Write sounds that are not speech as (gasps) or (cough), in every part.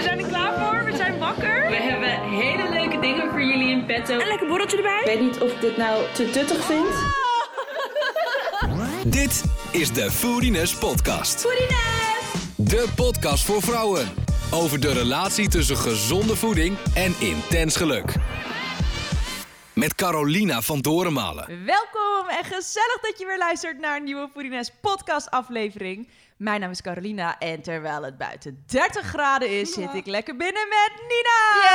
We zijn er klaar voor, we zijn wakker. We hebben hele leuke dingen voor jullie in petto. Een lekker borreltje erbij. Ik weet niet of ik dit nou te tuttig vind. Dit is de Foodiness Podcast. De podcast voor vrouwen. Over de relatie tussen gezonde voeding en intens geluk. Met Carolina van Dorenmalen. Welkom en gezellig dat je weer luistert naar een nieuwe Foodiness podcast aflevering. Mijn naam is Carolina en terwijl het buiten 30 graden is, (laughs) zit ik lekker binnen met Nina.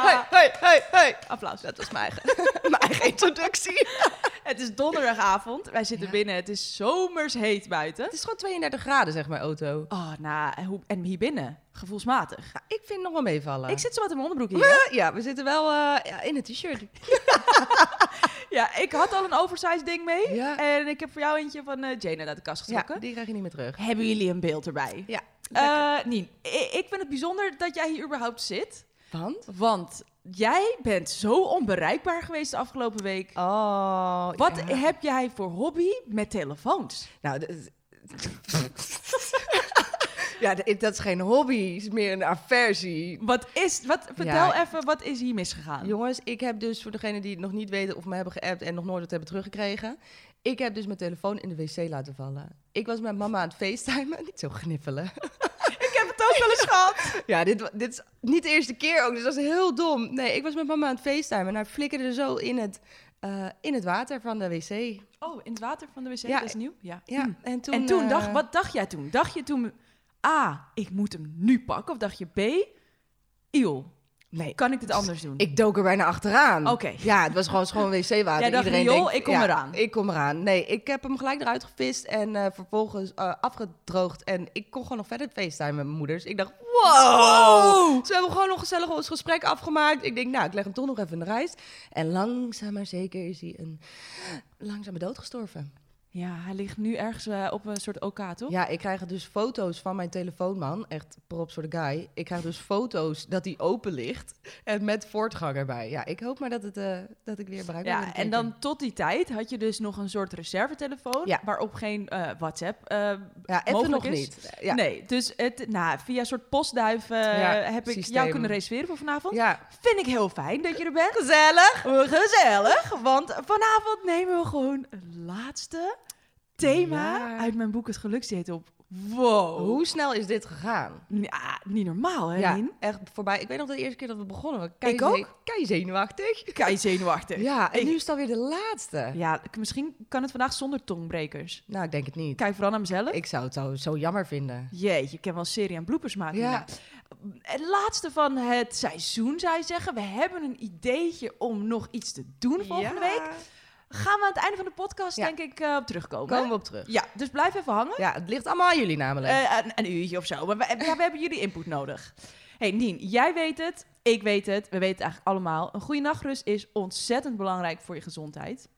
Hey, hey, hey, hey. Applaus. Dat was mijn eigen, (laughs) mijn eigen introductie. (laughs) Het is donderdagavond, wij zitten binnen, het is zomers heet buiten. Het is gewoon 32 graden, zeg mijn auto. Oh, nou, en hoe- en hier binnen, gevoelsmatig. Ja, ik vind het nog wel meevallen. Ik zit zo wat in mijn onderbroek (laughs) hier. hè? Ja, we zitten wel eh, ja, in het t-shirt. (laughs) Ja, ik had al een oversized ding mee. Ja. En ik heb voor jou eentje van eh Jane uit de kast Ja, getrokken. die krijg je niet meer terug. Hebben jullie een beeld erbij? Ja. Eh Nien, ik vind het bijzonder dat jij hier überhaupt zit. Want? Want jij bent zo onbereikbaar geweest de afgelopen week. Oh, Wat ja. heb jij voor hobby met telefoons? Nou, (laughs) ja, dat is geen hobby, het is meer een aversie. Wat is, wat, vertel Ja. even, wat is hier misgegaan? Jongens, ik heb dus voor degenen die het nog niet weten of me hebben geappt en nog nooit wat hebben teruggekregen. Ik heb dus mijn telefoon in de wc laten vallen. Ik was met mama aan het facetimen. (laughs) Niet zo gniffelen. (laughs) Ik heb het ook wel eens gehad. Ja, dit, dit is niet de eerste keer ook, dus dat is heel dom. Nee, ik was met mama aan het facetimen en hij flikkerde zo in het, eh, in het water van de wc. Oh, in het water van de wc, Ja. dat is nieuw? Ja. Ja, Hm. en toen... en toen, eh, dacht, wat dacht jij toen? Dacht je toen, A, ik moet hem nu pakken? Of dacht je, B, Iel, Nee, kan ik dit anders doen? ik dook er bijna achteraan. Oké. Ja, het was gewoon schoon wc-water. Jij dacht, Iedereen riool, denkt, ik kom ja, eraan. Ik kom eraan. Nee, ik heb hem gelijk eruit gevist en eh, vervolgens eh, afgedroogd. En ik kon gewoon nog verder facetimen met mijn moeders. Ik dacht, wow! Ze hebben gewoon nog gezellig ons gesprek afgemaakt. Ik denk, nou, ik leg hem toch nog even in de rijst. En langzaam maar zeker is hij een langzame dood gestorven. Ja, hij ligt nu ergens eh, op een soort OK, toch? Ja, ik krijg dus foto's van mijn telefoonman. Echt props voor de guy. Ik krijg dus foto's dat hij open ligt. En met voortgang erbij. Ja, ik hoop maar dat, het, eh, dat ik weer bereikbaar ben. Ja, en dan tot die tijd had je dus nog een soort reservetelefoon Ja. waarop geen eh, WhatsApp Ja, even nog is. niet. Ja. Nee, dus het, nou, via een soort postduiven Ja, heb ik jou kunnen reserveren voor vanavond. Ja, Vind ik heel fijn dat je er bent. gezellig. Gezellig, want vanavond nemen we gewoon een laatste thema Ja. uit mijn boek Het Geluksdieet op. Wow. Hoe snel is dit gegaan? Ja, niet normaal, hè, Ja, echt voorbij. Ik weet nog de eerste keer dat we begonnen. we Ik kei- ook. Kei zenuwachtig. Kei zenuwachtig. Ja, en Ik- nu is het alweer de laatste. Ja, misschien kan het vandaag zonder tongbrekers. Nou, ik denk het niet. Kijk vooral naar mezelf. Ik zou het zo, zo jammer vinden. Jeetje, ik heb wel een serie aan bloopers maken. Ja. Het laatste van het seizoen, zou je zeggen. We hebben een ideetje om nog iets te doen volgende Ja. week. Gaan we aan het einde van de podcast, Ja. denk ik, eh, op terugkomen. Komen hè? we op terug. Ja, dus blijf even hangen. Ja, het ligt allemaal aan jullie namelijk. Eh, een, een uurtje of zo. Maar we, ja, we hebben jullie input nodig. hey, Nien, jij weet het. Ik weet het. We weten het eigenlijk allemaal. Een goede nachtrust is ontzettend belangrijk voor je gezondheid.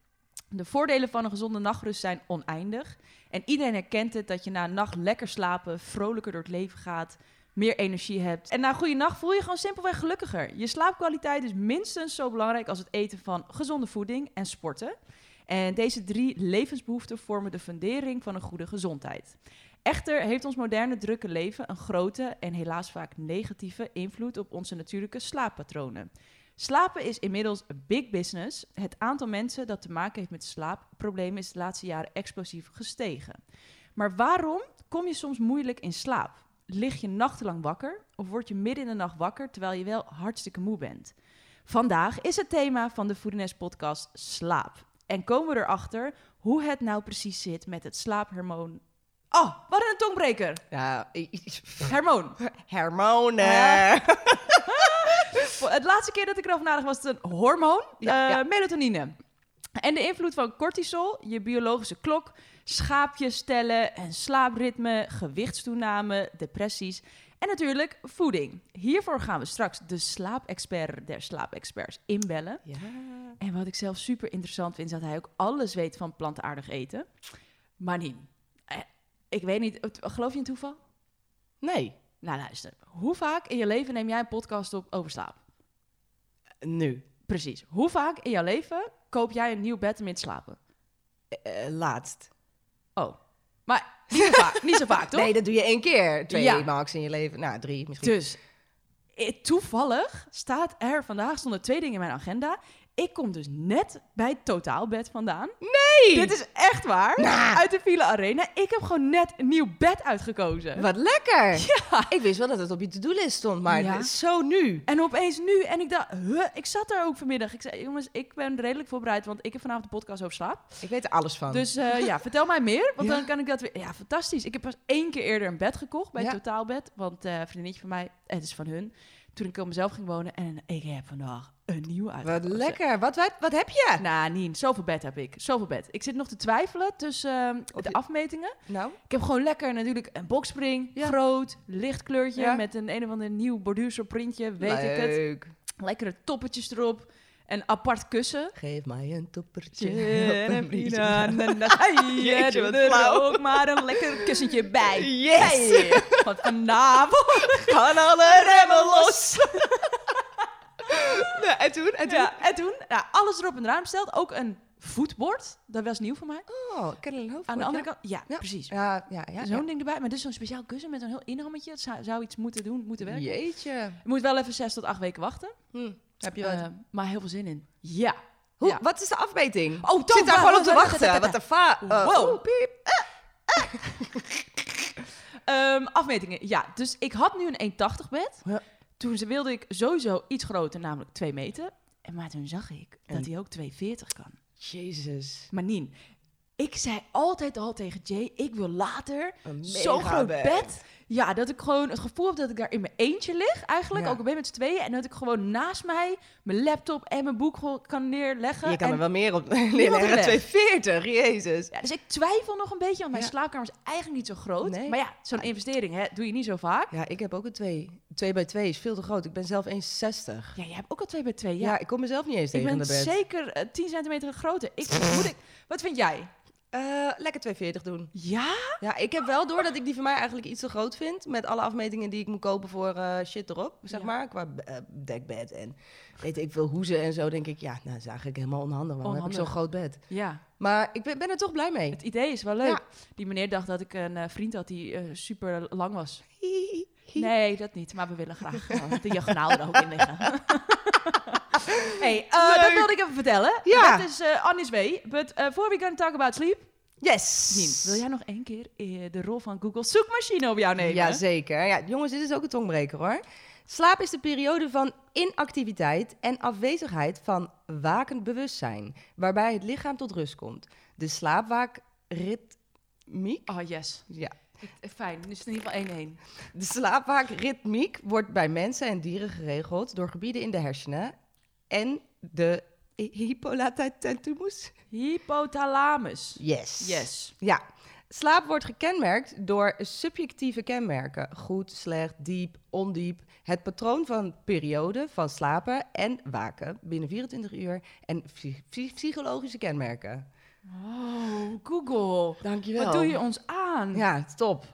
De voordelen van een gezonde nachtrust zijn oneindig. En iedereen herkent het dat je na een nacht lekker slapen, vrolijker door het leven gaat, meer energie hebt. En na een goede nacht voel je gewoon simpelweg gelukkiger. Je slaapkwaliteit is minstens zo belangrijk als het eten van gezonde voeding en sporten. En deze drie levensbehoeften vormen de fundering van een goede gezondheid. Echter heeft ons moderne drukke leven een grote en helaas vaak negatieve invloed op onze natuurlijke slaappatronen. Slapen is inmiddels een big business. Het aantal mensen dat te maken heeft met slaapproblemen is de laatste jaren explosief gestegen. Maar waarom kom je soms moeilijk in slaap? Lig je nachtenlang wakker of word je midden in de nacht wakker terwijl je wel hartstikke moe bent? Vandaag is het thema van de Foodiness podcast slaap. En komen we erachter hoe het nou precies zit met het slaaphormoon. Oh, wat een tongbreker! ja, hormonen. Ja. (laughs) Het laatste keer dat ik erover nadacht was het een hormoon, Ja, eh, ja. melatonine. En de invloed van cortisol, je biologische klok, schaapjes tellen, en slaapritme, gewichtstoename, depressies en natuurlijk voeding. Hiervoor gaan we straks de slaapexpert der slaapexperts inbellen. Ja. En wat ik zelf super interessant vind, is dat hij ook alles weet van plantaardig eten. Maar niet. eh, Ik weet niet, geloof je in toeval? Nee, Nou, luister. Hoe vaak in je leven neem jij een podcast op over slaap? nu. Precies. Hoe vaak in jouw leven koop jij een nieuw bed om in te slapen? Eh, laatst. Oh. Maar Niet zo vaak, niet zo vaak (laughs) toch? Nee, dat doe je één keer. Twee Ja. max in je leven. Nou, drie misschien. Dus eh, toevallig staat er vandaag stonden twee dingen in mijn agenda. Ik kom dus net bij totaalbed vandaan. Nee! Dit is echt waar. Nou. Uit de Villa Arena. Ik heb gewoon net een nieuw bed uitgekozen. Wat lekker! (laughs) Ja. Ik wist wel dat het op je to-do-list stond, maar Ja. het is zo nu. En opeens nu. En ik dacht, huh? ik zat daar ook vanmiddag. Ik zei, jongens, ik ben redelijk voorbereid, want ik heb vanavond de podcast over slaap. Ik weet er alles van. Dus eh, ja, (laughs) vertel mij meer, want Ja. dan kan ik dat weer... Ja, fantastisch. Ik heb pas één keer eerder een bed gekocht bij. Totaalbed. Want een vriendinnetje van mij, het is van hun. Toen ik op mezelf ging wonen en ik heb vandaag een nieuw wat uitgekozen. lekker. Wat, wat, wat heb je? Nou, Nien, zoveel bed heb ik. Zoveel bed. Ik zit nog te twijfelen tussen ehm, de je- afmetingen. Nou? Ik heb gewoon lekker natuurlijk een boxspring. Ja. Groot, licht kleurtje. Ja. Met een een of ander nieuw borduursel printje. Weet ik het. Leuk. Lekkere toppetjes erop. Een apart kussen. Geef mij een toppertje. En een een en een- doe wat er ook maar een lekker kussentje bij. Yes! Hey, want vanavond (laughs) Gaan alle remmen los! Nou, en toen? En toen? Ja, en toen, nou, alles erop en eraan besteld. Ook een voetbord. Dat was nieuw voor mij. Oh, ken een hoofd. Aan de andere kant, ja, Ja. precies. Ja, ja, ja. Zo'n ding erbij. Maar dus zo'n speciaal kussen met zo'n heel inhammetje. Het zou, zou iets moeten doen, moeten werken. Jeetje. Je moet wel even zes tot acht weken wachten. Hm. Heb je? Eh, maar heel veel zin in. Ja. Hoe, ja. Wat is de afmeting? Oh, Ik zit daar gewoon op te wacht, wacht, wachten. wacht, Wat de fa... Oh, Wow. piep. (laughs) Ehm, afmetingen. Ja, dus ik had nu een 1,80 bed. Ja. Toen ze- wilde ik sowieso iets groter, namelijk 2 meter. En maar toen zag ik dat hij ook 2,40 kan. Jezus. Maar Nien, ik zei altijd al tegen Jay, ik wil later zo'n groot bed. bed. Ja, dat ik gewoon het gevoel heb dat ik daar in mijn eentje lig. Eigenlijk, Ja. ook al ben ik met z'n tweeën. En dat ik gewoon naast mij mijn laptop en mijn boek kan neerleggen. Je kan er wel meer op (laughs) neerleggen. weg. 240, jezus. ja, dus ik twijfel nog een beetje, want mijn Ja. slaapkamer is eigenlijk niet zo groot. Nee. Maar ja, zo'n investering hè, doe je niet zo vaak. Ja, ik heb ook een 2. 2 bij 2 is veel te groot. Ik ben zelf 1,60. Ja, je hebt ook al 2 bij 2. Ja, Ja, ik kom mezelf niet eens ik tegen in ben de bed. zeker eh, 10 centimeter groter. Ik, (laughs) moet ik, wat vind jij? Eh, lekker 240 doen. Ja? Ja, ik heb wel door dat ik die van mij eigenlijk iets te groot vind. Met alle afmetingen die ik moet kopen voor eh, shit erop, zeg Ja. maar. Qua eh, dekbed en weet ik veel hoezen en zo. Denk ik, ja, nou, dat is eigenlijk helemaal onhandig. Waarom heb ik zo'n groot bed? Ja. Maar ik ben, ben er toch blij mee. Het idee is wel leuk. Ja. Die meneer dacht dat ik een vriend had die super lang was. Nee, dat niet. Maar we willen graag de diagonaal er ook in liggen. (laughs) (laughs) hey, eh, dat wilde ik even vertellen. Ja. Dat is uh, Annie's way. But uh, before we gaan talk about sleep... Yes! Wil jij nog één keer eh, de rol van Google zoekmachine op jou nemen? Ja, zeker. Ja, jongens, dit is ook een tongbreker hoor. Slaap is de periode van inactiviteit en afwezigheid van wakend bewustzijn, waarbij het lichaam tot rust komt. De slaapwaakritmiek, Oh, yes. ja, Eh, Fijn, nu is het in ieder geval 1-1. de slaapwaakritmiek wordt bij mensen en dieren geregeld door gebieden in de hersenen en de hypothalamus. Hypothalamus. Yes. Yes. Ja. Slaap wordt gekenmerkt door subjectieve kenmerken. Goed, slecht, diep, ondiep. Het patroon van periode van slapen en waken binnen 24 uur. En psy- psy- psychologische kenmerken. Oh, Google. Dankjewel. Wat doe je ons aan? Ja, top.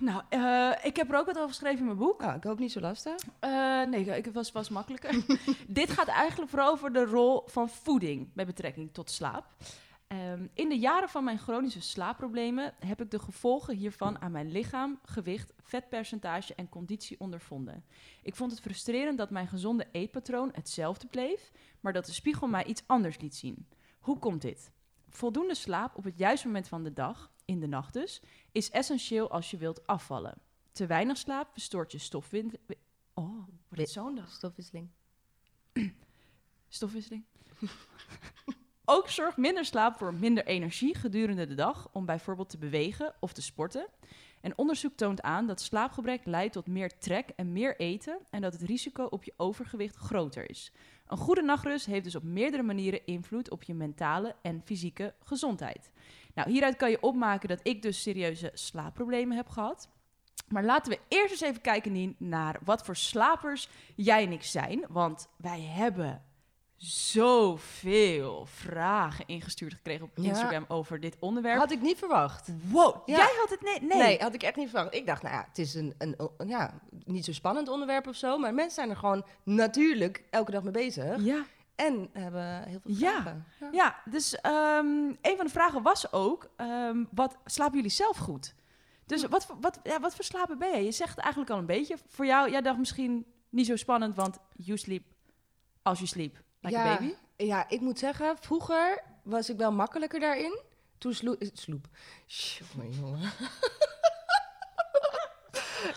Nou, eh, ik heb er ook wat over geschreven in mijn boek. Nou, ik hoop niet zo lastig. Eh, nee, ik was, was makkelijker. (laughs) Dit gaat eigenlijk vooral over de rol van voeding met betrekking tot slaap. Ehm, in de jaren van mijn chronische slaapproblemen heb ik de gevolgen hiervan aan mijn lichaam, gewicht, vetpercentage en conditie ondervonden. Ik vond het frustrerend dat mijn gezonde eetpatroon hetzelfde bleef, maar dat de spiegel mij iets anders liet zien. Hoe komt dit? Voldoende slaap op het juiste moment van de dag, in de nacht dus, is essentieel als je wilt afvallen. Te weinig slaap verstoort je stofwindeling. Oh, wordt het zo'n dag? Stofwisseling. (clears throat) Stofwisseling. (laughs) Ook zorgt minder slaap voor minder energie gedurende de dag om bijvoorbeeld te bewegen of te sporten. En onderzoek toont aan dat slaapgebrek leidt tot meer trek en meer eten en dat het risico op je overgewicht groter is. Een goede nachtrust heeft dus op meerdere manieren invloed op je mentale en fysieke gezondheid. Nou, hieruit kan je opmaken dat ik dus serieuze slaapproblemen heb gehad. Maar laten we eerst eens even kijken Nien, naar wat voor slapers jij en ik zijn. Want wij hebben zoveel vragen ingestuurd gekregen op Ja. Instagram over dit onderwerp. Had ik niet verwacht. Wow, Ja. jij had het nee, nee. Nee. had ik echt niet verwacht. Ik dacht, nou ja, het is een, een, een- ja, niet zo spannend onderwerp of zo. Maar mensen zijn er gewoon natuurlijk elke dag mee bezig. Ja, En hebben heel veel vragen. Ja. Ja, dus ehm, een van de vragen was ook, ehm, wat slapen jullie zelf goed? Dus wat, voor- wat, ja, wat voor slapen ben je? Je zegt eigenlijk al een beetje. Voor jou, jij dacht misschien niet zo spannend, want you sleep als je sleep. Like a Ja. baby. Ja, ik moet zeggen, vroeger was ik wel makkelijker daarin. Toen sloep... eh, sloep. Jongen, jongen. (laughs)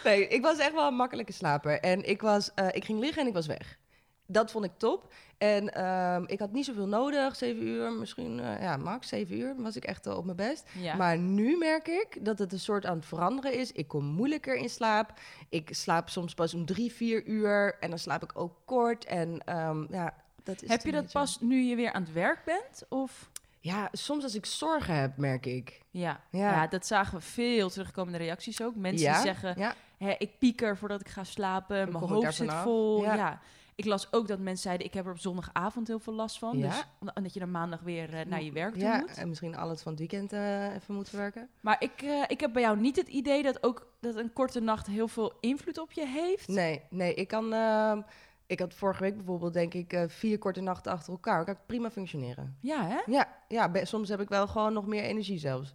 nee, ik was echt wel een makkelijke slaper. En ik, was, eh, ik ging liggen en ik was weg. Dat vond ik top. En ehm, ik had niet zoveel nodig, zeven uur, misschien, eh, ja, max zeven uur, was ik echt op mijn best. Ja. Maar nu merk ik dat het een soort aan het veranderen is. Ik kom moeilijker in slaap. Ik slaap soms pas om drie, vier uur. En dan slaap ik ook kort. En ehm, ja, dat is Heb je dat pas nu je weer aan het werk bent? Of? Ja, soms als ik zorgen heb, merk ik. Ja. Ja. Ja. dat zagen we veel terugkomende reacties ook. Mensen ja? die zeggen, Ja, Hè, ik pieker voordat ik ga slapen, mijn hoofd zit vol. Ja. Ik las ook dat mensen zeiden, ik heb er op zondagavond heel veel last van. Ja. Dus en dat je dan maandag weer eh, naar je werk toe ja moet. en misschien al het van het weekend eh, even moet verwerken. Maar ik, eh, ik heb bij jou niet het idee dat ook dat een korte nacht heel veel invloed op je heeft. Nee, nee, ik kan... ehm, ik had vorige week bijvoorbeeld, denk ik, vier korte nachten achter elkaar. Kan ik prima functioneren. Ja, hè? Ja, ja soms heb ik wel gewoon nog meer energie zelfs.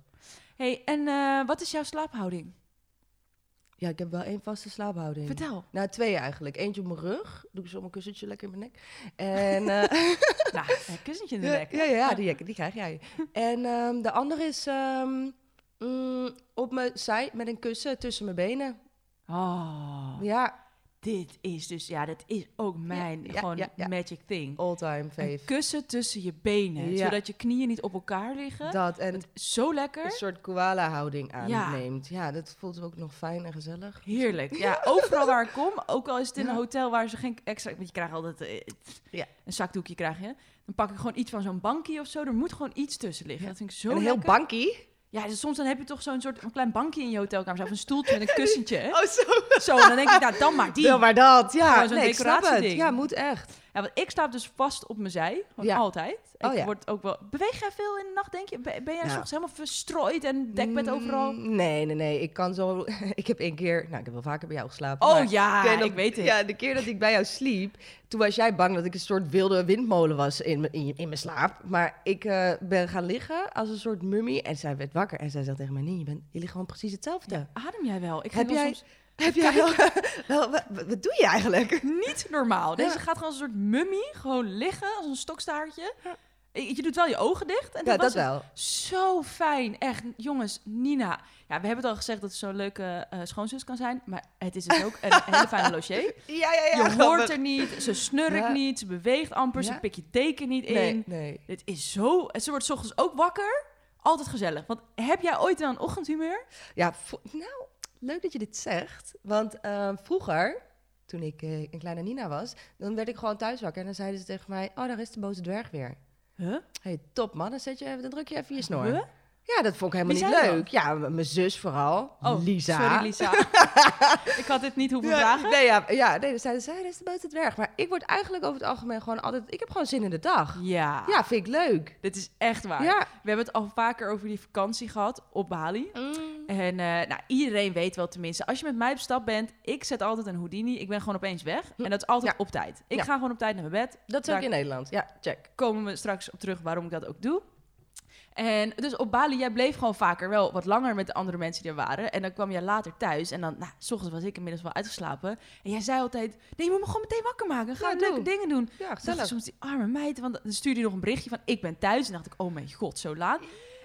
Hey, en wat is jouw slaaphouding? Ja, ik heb wel één vaste slaaphouding. Vertel. Nou, twee eigenlijk. Eentje op mijn rug. Doe ik zo mijn kussentje lekker in mijn nek. En... (laughs) eh, nou, een kussentje in de nek. ja, ja, ja, die, (laughs) die krijg jij. En ehm, de andere is ehm, mm, op mijn zij met een kussen tussen mijn benen. Oh, Ja, dit is dus, ja, dat is ook mijn ja, gewoon ja, magic thing. all-time fave. kussen tussen je benen, zodat je knieën niet op elkaar liggen. Dat en Zo lekker. een soort koala-houding aanneemt. Ja. dat voelt ook nog fijn en gezellig. Heerlijk. Ja, (laughs) overal waar ik kom, ook al is het in een hotel waar ze geen extra... Want je krijgt altijd eh, Ja. een zakdoekje, krijg je. Dan pak ik gewoon iets van zo'n bankje of zo. Er moet gewoon iets tussen liggen. Dat vind ik zo en een heel bankie. Ja, dus soms dan heb je toch zo'n soort een klein bankje in je hotelkamer. Of een stoeltje met een (laughs) kussentje. hè. Oh, zo. Zo, en dan denk ik, nou dan maar die. Wel maar dat. Ja, zo'n nee, ik snap het. decoratieding. Ja, moet echt. Ja, want ik slaap dus vast op mijn zij. Ja. altijd. Ik Oh, ja. word ook wel... Beweeg jij veel in de nacht, denk je? Ben jij soms helemaal verstrooid en dekbed overal? Mm, Nee, nee, nee. Ik kan zo... (laughs) ik heb één keer... Nou, ik heb wel vaker bij jou geslapen. Oh maar ja, nog- ik weet het. Ja, de keer dat ik bij jou sliep, toen was jij bang dat ik een soort wilde windmolen was in, mijn- in, in mijn slaap. Maar ik eh, ben gaan liggen als een soort mummie en zij werd wakker en zij zegt tegen mij, nee, je, bent, je ligt gewoon precies hetzelfde. Adem jij wel? Ik Heb jij- soms Heb jij wel, (laughs) wel wat, wat doe je eigenlijk? niet normaal. Deze Ja. gaat gewoon als een soort mummie, gewoon liggen als een stokstaartje. Je doet wel je ogen dicht. En Ja, dat was dat wel. zo fijn. Echt, jongens, Nina. Ja, we hebben het al gezegd dat ze zo'n leuke eh schoonzus kan zijn. Maar het is dus ook een (laughs) hele fijne logier. Ja, ja, ja. Je hoort er niet, ze snurkt Ja. niet, ze beweegt amper, ze Ja. pikt je teken niet in. Nee, nee. Dit is zo... En ze wordt 's ochtends ook wakker. Altijd gezellig. Want heb jij ooit wel een ochtendhumeur? Ja, nou, leuk dat je dit zegt. Want ehm, vroeger, toen ik eh, een kleine Nina was, dan werd ik gewoon thuis wakker. En dan zeiden ze tegen mij, oh, daar is de boze dwerg weer. Huh? hey, top man, dan, zet je even, dan druk je even je snor. Huh? Ja, dat vond ik helemaal niet leuk. Ja, mijn zus vooral. Oh, Lisa. Sorry, Lisa. (laughs) ik had dit niet hoeven Ja, vragen. nee, ja, ja, nee, dan zeiden ze, "Hey, dat is de boze dwerg. Maar ik word eigenlijk over het algemeen gewoon altijd... Ik heb gewoon zin in de dag. Ja. Ja, vind ik leuk. Dit is echt waar. Ja. We hebben het al vaker over die vakantie gehad op Bali. En eh, nou, iedereen weet wel tenminste, als je met mij op stap bent, ik zet altijd een Houdini. Ik ben gewoon opeens weg. En dat is altijd Ja. op tijd. Ik ga gewoon op tijd naar mijn bed. Dat is Daar ook in Nederland. Ja, check. komen we straks op terug waarom ik dat ook doe. En dus op Bali, jij bleef gewoon vaker wel wat langer met de andere mensen die er waren. En dan kwam jij later thuis. En dan, nou, s ochtends was ik inmiddels wel uitgeslapen. En jij zei altijd, nee, je moet me gewoon meteen wakker maken. Ga Ja, leuke doe. dingen doen. Ja, Dacht gezellig. soms die arme meid, want dan stuurde je nog een berichtje van ik ben thuis. En dacht ik, oh mijn god, zo laat.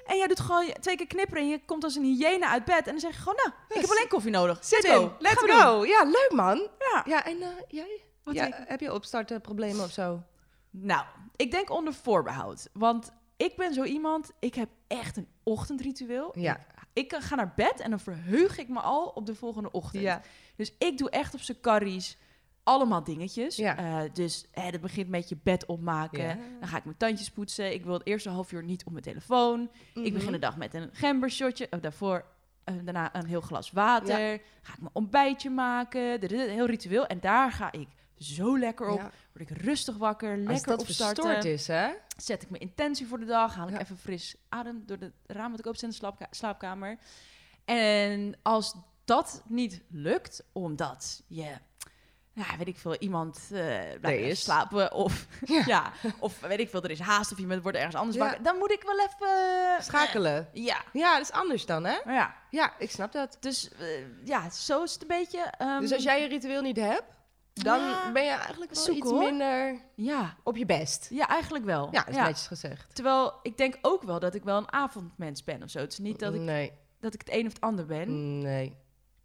En jij doet gewoon twee keer knipperen en je komt als een hyena uit bed. En dan zeg je gewoon, nou, ik heb alleen koffie nodig. Zit Let's go. in. Let's Gaan we doen. go. Ja, leuk man. Ja. Ja, en eh, jij? Wat Ja, heb je opstartproblemen of zo? Nou, ik denk onder voorbehoud. Want ik ben zo iemand, ik heb echt een ochtendritueel. Ja. Ik ga naar bed en dan verheug ik me al op de volgende ochtend. Ja. Dus ik doe echt op zijn carries allemaal dingetjes. Ja. Eh, dus hè, dat begint met je bed opmaken. Ja. Dan ga ik mijn tandjes poetsen. Ik wil het eerste half uur niet op mijn telefoon. Ik begin de dag met een gembershotje. Oh, daarvoor eh, daarna een heel glas water. Ga ik mijn ontbijtje maken. Heel ritueel. En daar ga ik zo lekker op. Ja. Word ik rustig wakker, Als lekker dat opstarten. verstoord is, hè? Zet ik mijn intentie voor de dag. Haal ik Ja. even fris adem door het raam wat ik opzet in de slaapka- slaapkamer. En als dat niet lukt, omdat je ja, weet ik veel, iemand eh blijft slapen of (laughs) Ja. ja. of weet ik veel, er is haast of iemand wordt ergens anders Ja. wakker. Dan moet ik wel even eh, Schakelen. Ja, Ja, dat is anders dan, hè? ja. Ja, ik snap dat. Dus eh, ja, zo is het een beetje. ehm, Dus als jij je ritueel niet hebt, dan Ja, ben je eigenlijk wel iets hoor. minder ja, op je best. ja, eigenlijk wel. Ja, is netjes gezegd. Terwijl ik denk ook wel dat ik wel een avondmens ben of zo. Het is niet dat ik, Nee, dat ik het een of het ander ben. nee.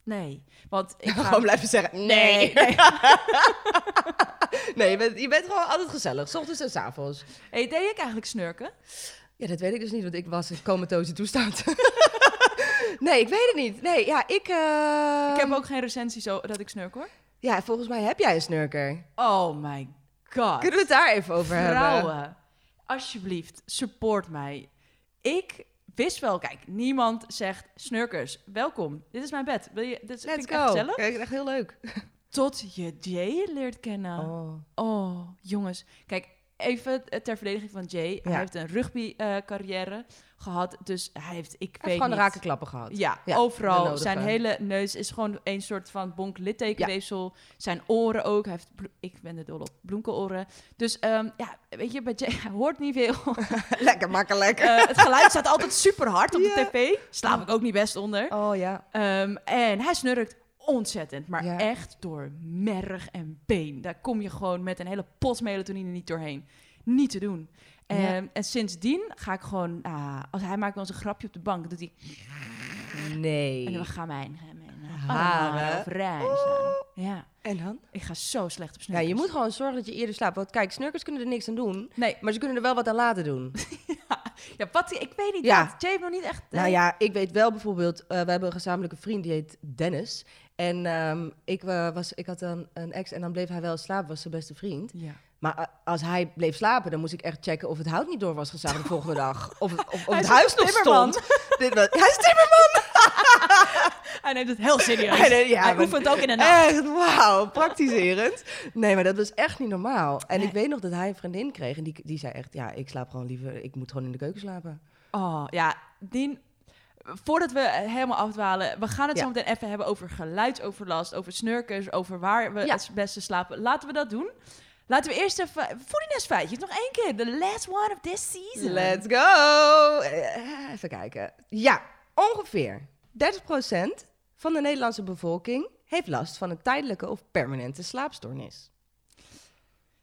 Nee, want ik (laughs) ga... Gewoon blijven zeggen, Nee, nee. (laughs) (laughs) nee, je bent, je bent gewoon altijd gezellig, s ochtends en s avonds. Hey, deed ik eigenlijk snurken? Ja, dat weet ik dus niet, want ik was in comatose toestand. nee, ik weet het niet. Nee, ja, ik... ik heb ook geen recensie zo dat ik snurk hoor. Ja, volgens mij heb jij een snurker. Oh my god. Kunnen we het daar even over hebben? Vrouwen, alsjeblieft, support mij. Ik wist wel, kijk, niemand zegt snurkers, welkom. Dit is mijn bed. Wil je, dit vind Let's ik echt go. gezellig. Kijk, echt heel leuk. Tot je Jay leert kennen. Oh. Oh, jongens. Kijk, even ter verdediging van Jay. Hij Ja. heeft een rugby carrière gehad. Dus hij heeft, ik Hij heeft weet gewoon niet... klappen gehad. Ja, overal. Zijn hele neus is gewoon een soort van bonk littekenweefsel. Zijn oren ook. Hij heeft, ik ben er dol op, bloemkeloren. Dus ehm, ja, weet je, bij Jay, hij hoort niet veel. (laughs) Lekker makkelijk. Eh, het geluid staat altijd super hard op de tv. Slaap ik ook niet best onder. Oh ja. Ehm, en hij snurkt ontzettend, maar Ja. echt door merg en been. Daar kom je gewoon met een hele pot melatonine niet doorheen. Niet te doen. Ja. Ehm, en sindsdien ga ik gewoon, ah, als hij maakt wel eens een grapje op de bank, doet hij, Nee. en dan gaan mijn, gaan mijn Haren. haren overeind staan. Ja, En dan? ik ga zo slecht op Ja, snurkers. je moet gewoon zorgen dat je eerder slaapt. Want kijk, snurkers kunnen er niks aan doen. Nee, Maar ze kunnen er wel wat aan laten doen. (laughs) ja, Patty, ik weet niet Ja. wat. Jay heeft nog niet echt... eh, Nou ja, ik weet wel bijvoorbeeld, eh, we hebben een gezamenlijke vriend die heet Dennis. En ehm, ik, eh, was, ik had dan een ex en dan bleef hij wel slapen, was zijn beste vriend. Ja. Maar eh, als hij bleef slapen, dan moest ik echt checken of het hout niet door was gezaagd de volgende dag. (laughs) Of, het- of, het is huis nog stond. (laughs) Dit was, hij is timmerman! (laughs) Hij neemt het heel serieus. Hij neemt- ja, hij maar- oefent ook in de nacht. Echt, wauw, praktiserend. Nee, maar dat was echt niet normaal. En Nee. ik weet nog dat hij een vriendin kreeg en die, die zei echt, ja, ik slaap gewoon liever, ik moet gewoon in de keuken slapen. Oh, ja, Dien, voordat we helemaal afdwalen, we gaan het Ja. zo meteen even hebben over geluidsoverlast, over snurkers, over waar we Ja. het beste slapen. Laten we dat doen. Laten we eerst even, voedingness feitjes, nog één keer. The last one of this season. Let's go! Eh, Even kijken. Ja, ongeveer 30% van de Nederlandse bevolking heeft last van een tijdelijke of permanente slaapstoornis.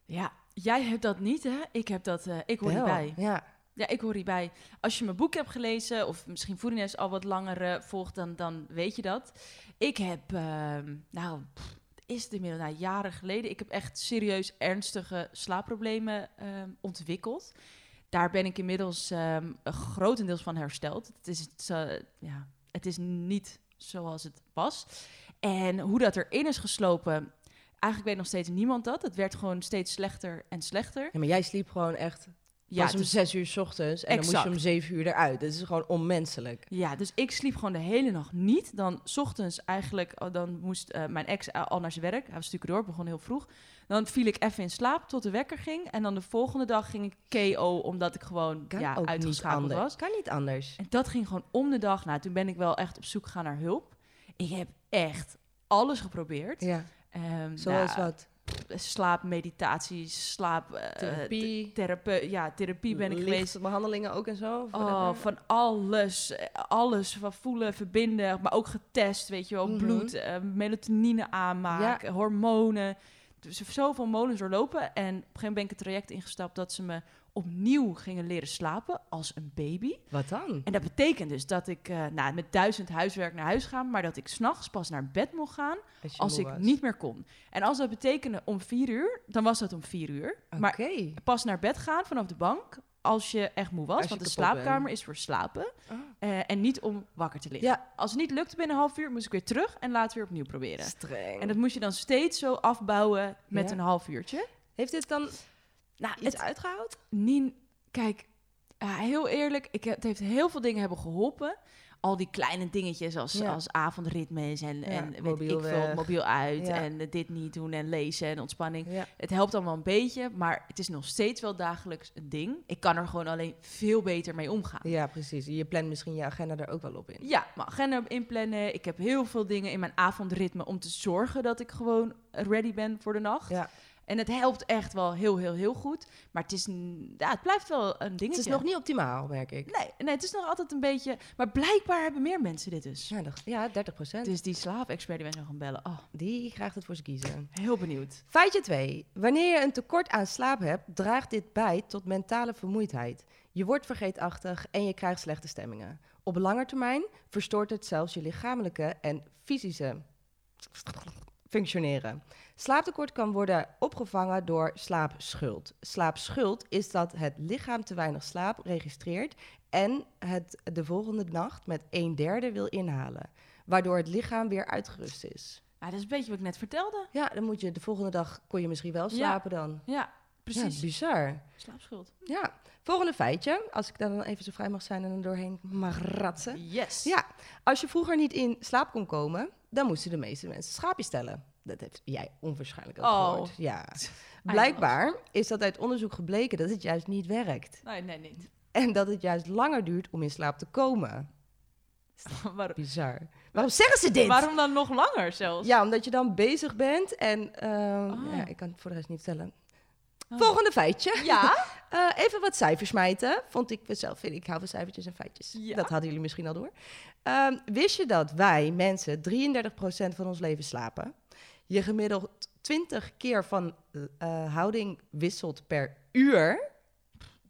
Ja, jij hebt dat niet, hè? Ik heb dat, eh, ik hoor Wel, hierbij. Ja. Ja, ik hoor hierbij. Als je mijn boek hebt gelezen, of misschien voedingness al wat langer volgt, dan, dan weet je dat. Ik heb, ehm, nou, pff, is het inmiddels nou, jaren geleden, ik heb echt serieus ernstige slaapproblemen ehm, ontwikkeld. Daar ben ik inmiddels ehm, grotendeels van hersteld. Het is, eh, ja, het is niet zoals het was. En hoe dat erin is geslopen, eigenlijk weet nog steeds niemand dat. Het werd gewoon steeds slechter en slechter. ja, maar jij sliep gewoon echt Ja, was om zes uur 's ochtends en dan moest je om zeven uur eruit. Dat is gewoon onmenselijk. Ja, dus ik sliep gewoon de hele nacht niet. Dan 's ochtends eigenlijk, oh, dan moest eh, mijn ex al naar zijn werk. Hij was natuurlijk door, begon heel vroeg. Dan viel ik even in slaap tot de wekker ging. En dan de volgende dag ging ik KO, omdat ik gewoon Kan ja, uitgeschakeld was. Kan niet anders. En dat ging gewoon om de dag. Nou, toen ben ik wel echt op zoek gegaan naar hulp. Ik heb echt alles geprobeerd. Ja, Ehm, zoals nou, wat? Slaap, meditatie, slaap... eh, Therapie, therape- ja, therapie ben ik geweest. lichtbehandelingen ook en zo. Oh, van alles. eh, Alles van voelen, verbinden, maar ook getest, weet je wel. Mhm. Bloed, eh, melatonine aanmaken, hormonen. Dus zoveel molens doorlopen. En op een gegeven moment ben ik het traject ingestapt dat ze me opnieuw gingen leren slapen als een baby. Wat dan? En dat betekent dus dat ik eh, nou, met duizend huiswerk naar huis ga, maar dat ik s'nachts pas naar bed mocht gaan Als, ik was. niet meer kon. En als dat betekende om vier uur, dan was dat om vier uur. Maar pas naar bed gaan vanaf de bank als je echt moe was. Want de slaapkamer bent. is voor slapen Oh. eh, en niet om wakker te liggen. Ja. Als het niet lukte binnen een half uur, moest ik weer terug en later weer opnieuw proberen. Streng. En dat moest je dan steeds zo afbouwen met Ja. een half uurtje. Heeft dit dan Nou, iets het, uitgehaald? Nien, kijk, ja, heel eerlijk, ik, het heeft heel veel dingen hebben geholpen. al die kleine dingetjes als, Ja. als avondritmes en, Ja, en weet mobiel ik veel, mobiel uit Ja. en dit niet doen en lezen en ontspanning. Het helpt allemaal een beetje, maar het is nog steeds wel dagelijks een ding. Ik kan er gewoon alleen veel beter mee omgaan. ja, precies. Je plant misschien je agenda er ook wel op in. Ja, mijn agenda inplannen. Ik heb heel veel dingen in mijn avondritme om te zorgen dat ik gewoon ready ben voor de nacht. Ja. En het helpt echt wel heel, heel, heel goed. Maar het, is, ja, het blijft wel een dingetje. Het is nog niet optimaal, merk ik. Nee, nee, het is nog altijd een beetje... Maar blijkbaar hebben meer mensen dit dus. Ja, dat- ja 30 procent. Dus die slaapexpert die wij nog gaan bellen. Oh, Die krijgt het voor ze kiezen. heel benieuwd. Feitje 2. Wanneer je een tekort aan slaap hebt, draagt dit bij tot mentale vermoeidheid. Je wordt vergeetachtig en je krijgt slechte stemmingen. Op lange termijn verstoort het zelfs je lichamelijke en fysische functioneren. Slaaptekort kan worden opgevangen door slaapschuld. Slaapschuld is dat het lichaam te weinig slaap registreert en het de volgende nacht met een derde wil inhalen, waardoor het lichaam weer uitgerust is. Ja, dat is een beetje wat ik net vertelde. Ja, dan moet je de volgende dag kon je misschien wel Ja. slapen dan. Ja, precies. Ja, bizar. Slaapschuld. Ja. Volgende feitje, als ik daar dan even zo vrij mag zijn en er doorheen mag ratsen. Yes. Ja, als je vroeger niet in slaap kon komen, dan moesten de meeste mensen schaapjes stellen. Dat heb jij onwaarschijnlijk ook Oh. gehoord. Ja. (laughs) Blijkbaar is dat uit onderzoek gebleken dat het juist niet werkt. Nee, nee, niet. En dat het juist langer duurt om in slaap te komen. (laughs) Waarom, Bizar. Waarom zeggen ze dit? waarom dan nog langer zelfs? Ja, omdat je dan bezig bent en Oh. ja, ik kan het voor de rest niet vertellen. Oh. Volgende feitje. Ja? (laughs) Eh, even wat cijfers smijten. Vond ik zelf, vind ik hou van cijfertjes en feitjes. Ja. Dat hadden jullie misschien al door. Ehm, wist je dat wij mensen 33% van ons leven slapen? Je gemiddeld 20 keer van eh, houding wisselt per uur.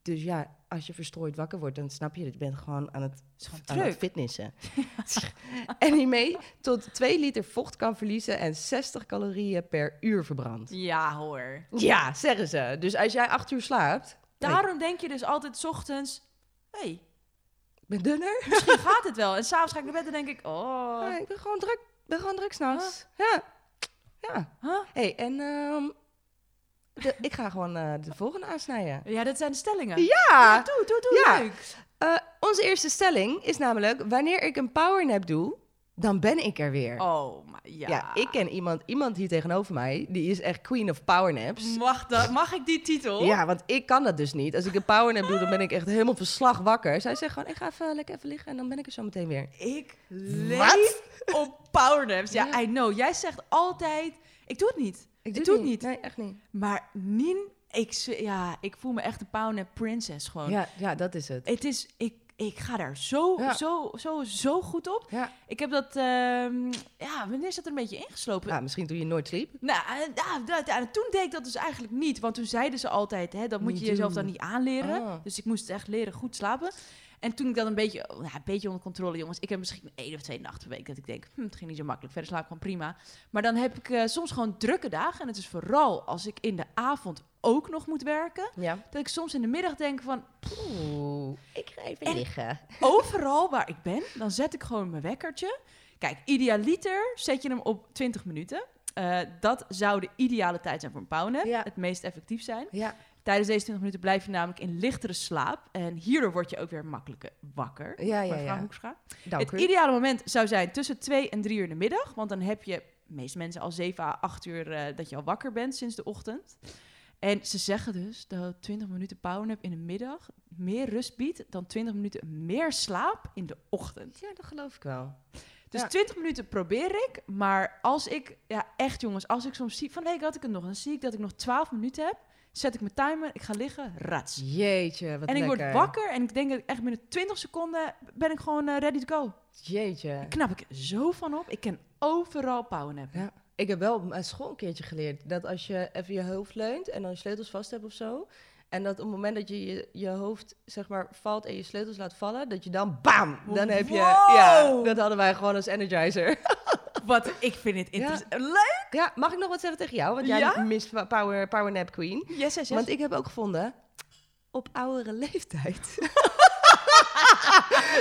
Dus ja, als je verstrooid wakker wordt, dan snap je dat je bent gewoon aan het, aan het fitnessen. (laughs) (laughs) en hiermee tot 2 liter vocht kan verliezen en 60 calorieën per uur verbrandt. Ja hoor. Ja, zeggen ze. Dus als jij 8 uur slaapt, Daarom denk je dus altijd 's ochtends... Hé, hey, ik ben dunner. misschien (laughs) gaat het wel. En s'avonds ga ik naar bed en denk ik... Oh, Ja, ik ben gewoon druk. Ik ben gewoon druk s'nachts. Ja. Ja. huh? hey, en ehm, de- ik ga gewoon eh, de volgende aansnijden. Ja, dat zijn de stellingen. Ja. Doe, doe, doe. Ja. Leuk. Eh, onze eerste stelling is namelijk, wanneer ik een powernap doe, dan ben ik er weer. Oh, maar ja. Ja. ik ken iemand, iemand hier tegenover mij, die is echt queen of powernaps. Mag, dat, mag ik die titel? Ja, want ik kan dat dus niet. Als ik een powernap doe, dan ben ik echt helemaal verslag wakker. Zij zegt gewoon, ik ga even lekker even liggen en dan ben ik er zo meteen weer. Ik leef op powernaps. Ja, Ja. I know. Jij zegt altijd... Ik doe het niet. Ik doe het niet. Nee, echt niet. Maar Nien, ik, ja, ik voel me echt een powernap princess gewoon. Ja, ja, dat is het. Het is... Ik, ik ga daar zo, Ja. zo, zo, zo goed op. Ja. Ik heb dat... ehm, ja, wanneer is dat er een beetje ingeslopen? Ja, misschien toen je nooit sliep. Nou, eh, ja, dat- ja, toen deed ik dat dus eigenlijk niet. Want toen zeiden ze altijd, hè, dat moet je jezelf dan niet aanleren. Oh. Dus ik moest echt leren goed slapen. En toen ik dat een beetje, ja, een beetje onder controle, jongens. Ik heb misschien één of twee nachten per week dat ik denk, hm, het ging niet zo makkelijk. Verder slaap ik gewoon prima. Maar dan heb ik eh, soms gewoon drukke dagen. En het is vooral als ik in de avond ook nog moet werken. Ja. Dat ik soms in de middag denk van, Oeh, ik ga even En- liggen. (laughs) overal waar ik ben, dan zet ik gewoon mijn wekkertje. Kijk, idealiter zet je hem op 20 minuten. Eh, dat zou de ideale tijd zijn voor een powernap. Ja. Het meest effectief zijn. Ja. Tijdens deze 20 minuten blijf je namelijk in lichtere slaap. En hierdoor word je ook weer makkelijker wakker. Ja, ja, ja. Hoekstra. Dank het ideale moment zou zijn tussen 2 en 3 uur in de middag. Want dan heb je, de meeste mensen, al 7 à 8 uur eh, dat je al wakker bent sinds de ochtend. En ze zeggen dus dat 20 minuten powernap in de middag meer rust biedt dan 20 minuten meer slaap in de ochtend. Ja, dat geloof ik wel. Dus Ja. 20 minuten probeer ik. Maar als ik, ja echt jongens, als ik soms zie, van de week had ik het nog, dan zie ik dat ik nog 12 minuten heb. Zet ik mijn timer, ik ga liggen, rats. Jeetje, wat en ik lekker. word wakker en ik denk dat ik echt binnen 20 seconden ben ik gewoon eh, ready to go. Jeetje. Daar knap ik zo van op. Ik ken overal powernap. Ja. Ik heb wel op mijn school een keertje geleerd dat als je even je hoofd leunt en dan je sleutels vast hebt of zo. En dat op het moment dat je je, je hoofd zeg maar valt en je sleutels laat vallen, dat je dan bam, dan heb je, Wow. ja, dat hadden wij gewoon als energizer. (laughs) Wat, ik vind het Ja. interessant. Leuk! Ja, mag ik nog wat zeggen tegen jou? Want jij Ja? Miss Power, Power Nap Queen. Yes, yes, yes. Want ik heb ook gevonden, op oudere leeftijd (laughs)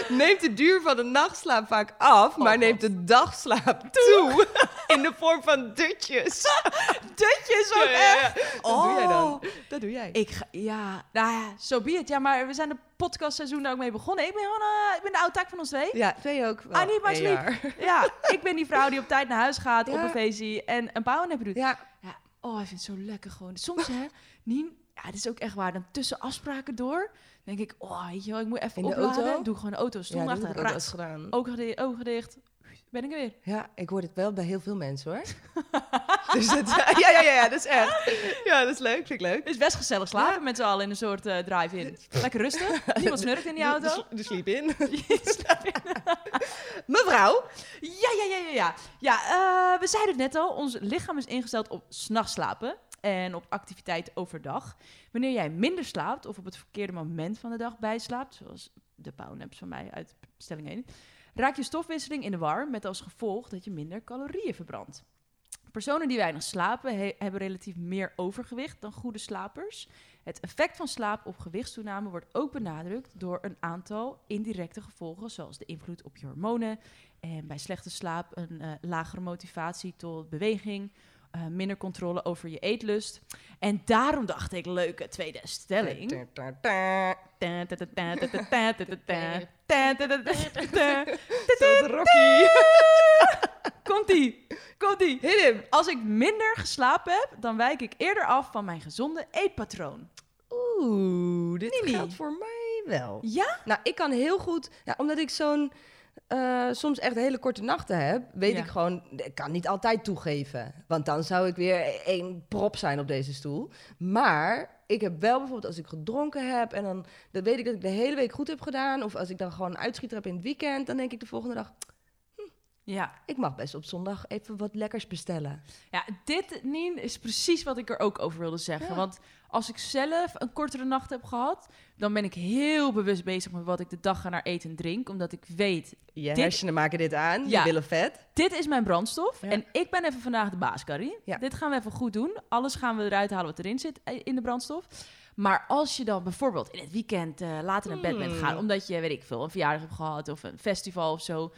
neemt de duur van de nachtslaap vaak af, maar God. neemt de dagslaap toe. (laughs) (laughs) In de vorm van dutjes. (laughs) Dutjes ook echt. Dat doe jij dan. Oh. Dat doe jij. Ik ga, ja, nou ja, zo be it. Ja, maar we zijn de podcastseizoen daar ook mee begonnen. Ik ben gewoon, eh, ik ben de oude tak van ons twee. Ja, twee ook. wel I need my sleep. Ja, (laughs) ik ben die vrouw die op tijd naar huis gaat, op een feestje en een powernap doet. Ja, Ja, oh, ik vind het zo lekker gewoon. Soms, hè, Nien, ja, dit is ook echt waar. Dan tussen afspraken door, denk ik, oh, weet je wel, ik moet even In de opladen. auto? Doe gewoon de auto, stond ja dat achter, ook gedaan. ogen, dicht, ogen dicht, ben ik er weer. Ja, ik hoor het wel bij heel veel mensen hoor. (laughs) dus het, (laughs) ja, ja, ja, ja, dat is echt. Ja, dat is leuk, vind ik leuk. Het is best gezellig slapen Ja. met z'n allen in een soort eh, drive-in. (laughs) Lekker rustig, niemand snurkt in die auto. De, sleep in. Mevrouw. Ja, ja, ja, ja, ja. Ja, eh, we zeiden het net al. Ons lichaam is ingesteld op s'nachts slapen en op activiteit overdag. Wanneer jij minder slaapt of op het verkeerde moment van de dag bijslaapt, zoals de powernaps van mij uit stelling 1, raakt je stofwisseling in de war met als gevolg dat je minder calorieën verbrandt. Personen die weinig slapen he- hebben relatief meer overgewicht dan goede slapers. Het effect van slaap op gewichtstoename wordt ook benadrukt door een aantal indirecte gevolgen, zoals de invloed op je hormonen en bij slechte slaap een eh, lagere motivatie tot beweging, eh, minder controle over je eetlust. En daarom dacht ik, leuke tweede stelling. Rocky. Komt-ie, komt-ie. Hit him. Als ik minder geslapen heb, dan wijk ik eerder af van mijn gezonde eetpatroon. Oeh, dit Nini. geldt voor mij wel. Ja? Nou, ik kan heel goed, ja, omdat ik zo'n eh, soms echt hele korte nachten heb, weet Ja. ik gewoon, ik kan niet altijd toegeven. Want dan zou ik weer één prop zijn op deze stoel. Maar ik heb wel bijvoorbeeld als ik gedronken heb en dan, dan weet ik dat ik de hele week goed heb gedaan. Of als ik dan gewoon een uitschieter heb in het weekend, dan denk ik de volgende dag, Ja. ik mag best op zondag even wat lekkers bestellen. Ja, dit, Nien, is precies wat ik er ook over wilde zeggen. Ja. Want als ik zelf een kortere nacht heb gehad, dan ben ik heel bewust bezig met wat ik de dag ga naar eten en drink. Omdat ik weet, Je Dit- hersenen maken dit aan, Ja. je willen vet. dit is mijn brandstof. Ja. En ik ben even vandaag de baas, Carrie. Ja. Dit gaan we even goed doen. Alles gaan we eruit halen wat erin zit eh, in de brandstof. Maar als je dan bijvoorbeeld in het weekend eh, later naar bed bent Hmm. gaan, omdat je, weet ik veel, een verjaardag hebt gehad of een festival of zo,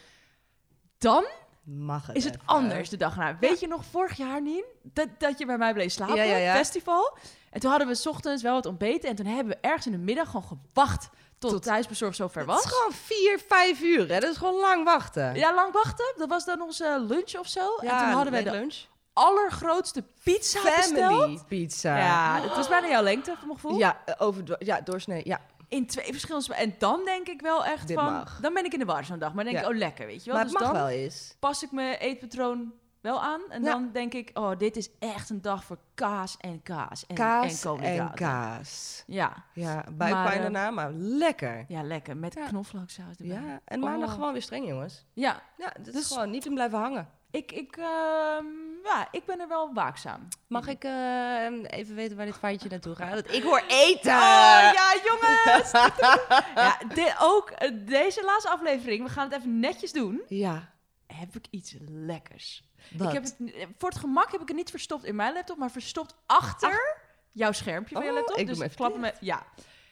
dan Mag het is het even. anders de dag erna. Weet je nog vorig jaar, Nien, dat, dat je bij mij bleef slapen, ja, ja. festival. En toen hadden we 's ochtends wel wat ontbeten en toen hebben we ergens in de middag gewoon gewacht tot, Tot- thuisbezorgd zover Het was. is gewoon vier, vijf uur, hè? Dat is gewoon lang wachten. Ja, lang wachten. Dat was dan onze lunch of zo. en toen hadden we de lunch. allergrootste pizza besteld. Family pizza. Ja, het was bijna jouw lengte, voor mijn gevoel. Ja, eh, over, ja, doorsnee. Ja. In twee verschillende... En dan denk ik wel echt Dit van... mag. Dan ben ik in de war zo'n dag. Maar dan denk Ja. ik, oh lekker, weet je wel. Maar dus het mag dan wel eens. pas ik mijn eetpatroon wel aan. En Ja. dan denk ik, oh, dit is echt een dag voor kaas en kaas. En, Kaas en kaas. Ja. Ja, buikpijn eh, daarna, maar lekker. ja, lekker. Met Ja. knoflooksaus erbij. Ja, en maandag Oh. gewoon weer streng, jongens. Ja, Ja, Dus- is gewoon niet om blijven hangen. ik, ik, ehm, ja, ik ben er wel waakzaam. Mag ik eh, even weten waar dit feitje naartoe gaat? Want Ik (gasps) hoor eten! Oh ja, jongens! (laughs) ja, dit ook, eh, deze laatste aflevering, we gaan het even netjes doen. Ja, Heb ik iets lekkers. Wat? Ik heb het, voor het gemak heb ik het niet verstopt in mijn laptop, maar verstopt achter jouw schermpje van je Oh, laptop. ik dus doe klap hem dicht. e- Ja.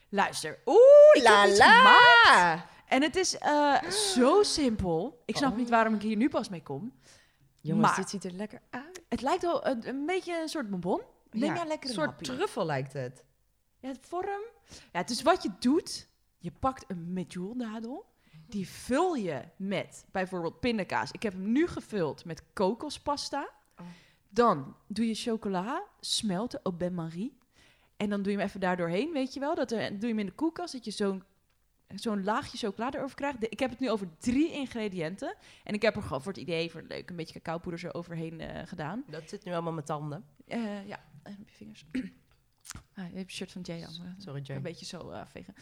Luister. Oeh, la la! En het is eh, zo simpel. Ik snap Oh. niet waarom ik hier nu pas mee kom. Jongens, Maar- dit ziet er lekker uit. Het lijkt wel een, een beetje een soort bonbon. Ja, lekker een soort truffel lijkt het. Ja, het vorm. Ja, dus wat je doet, je pakt een medjoolnadel. Die vul je met bijvoorbeeld pindakaas. Ik heb hem nu gevuld met kokospasta. Oh. Dan doe je chocola, smelten au bain-marie. En dan doe je hem even daar doorheen, weet je wel. Dat er, doe je hem in de koelkast, dat je zo'n zo'n laagje chocola erover krijgt. De- Ik heb het nu over drie ingrediënten. En ik heb er gewoon voor het idee, voor het leuk, een beetje cacaopoeder zo overheen eh, gedaan. Dat zit nu allemaal met tanden. Eh, ja, en op je vingers. (clears throat) ah, je hebt een shirt van Jay aan. maar- Sorry, Jay. Een beetje zo eh, vegen.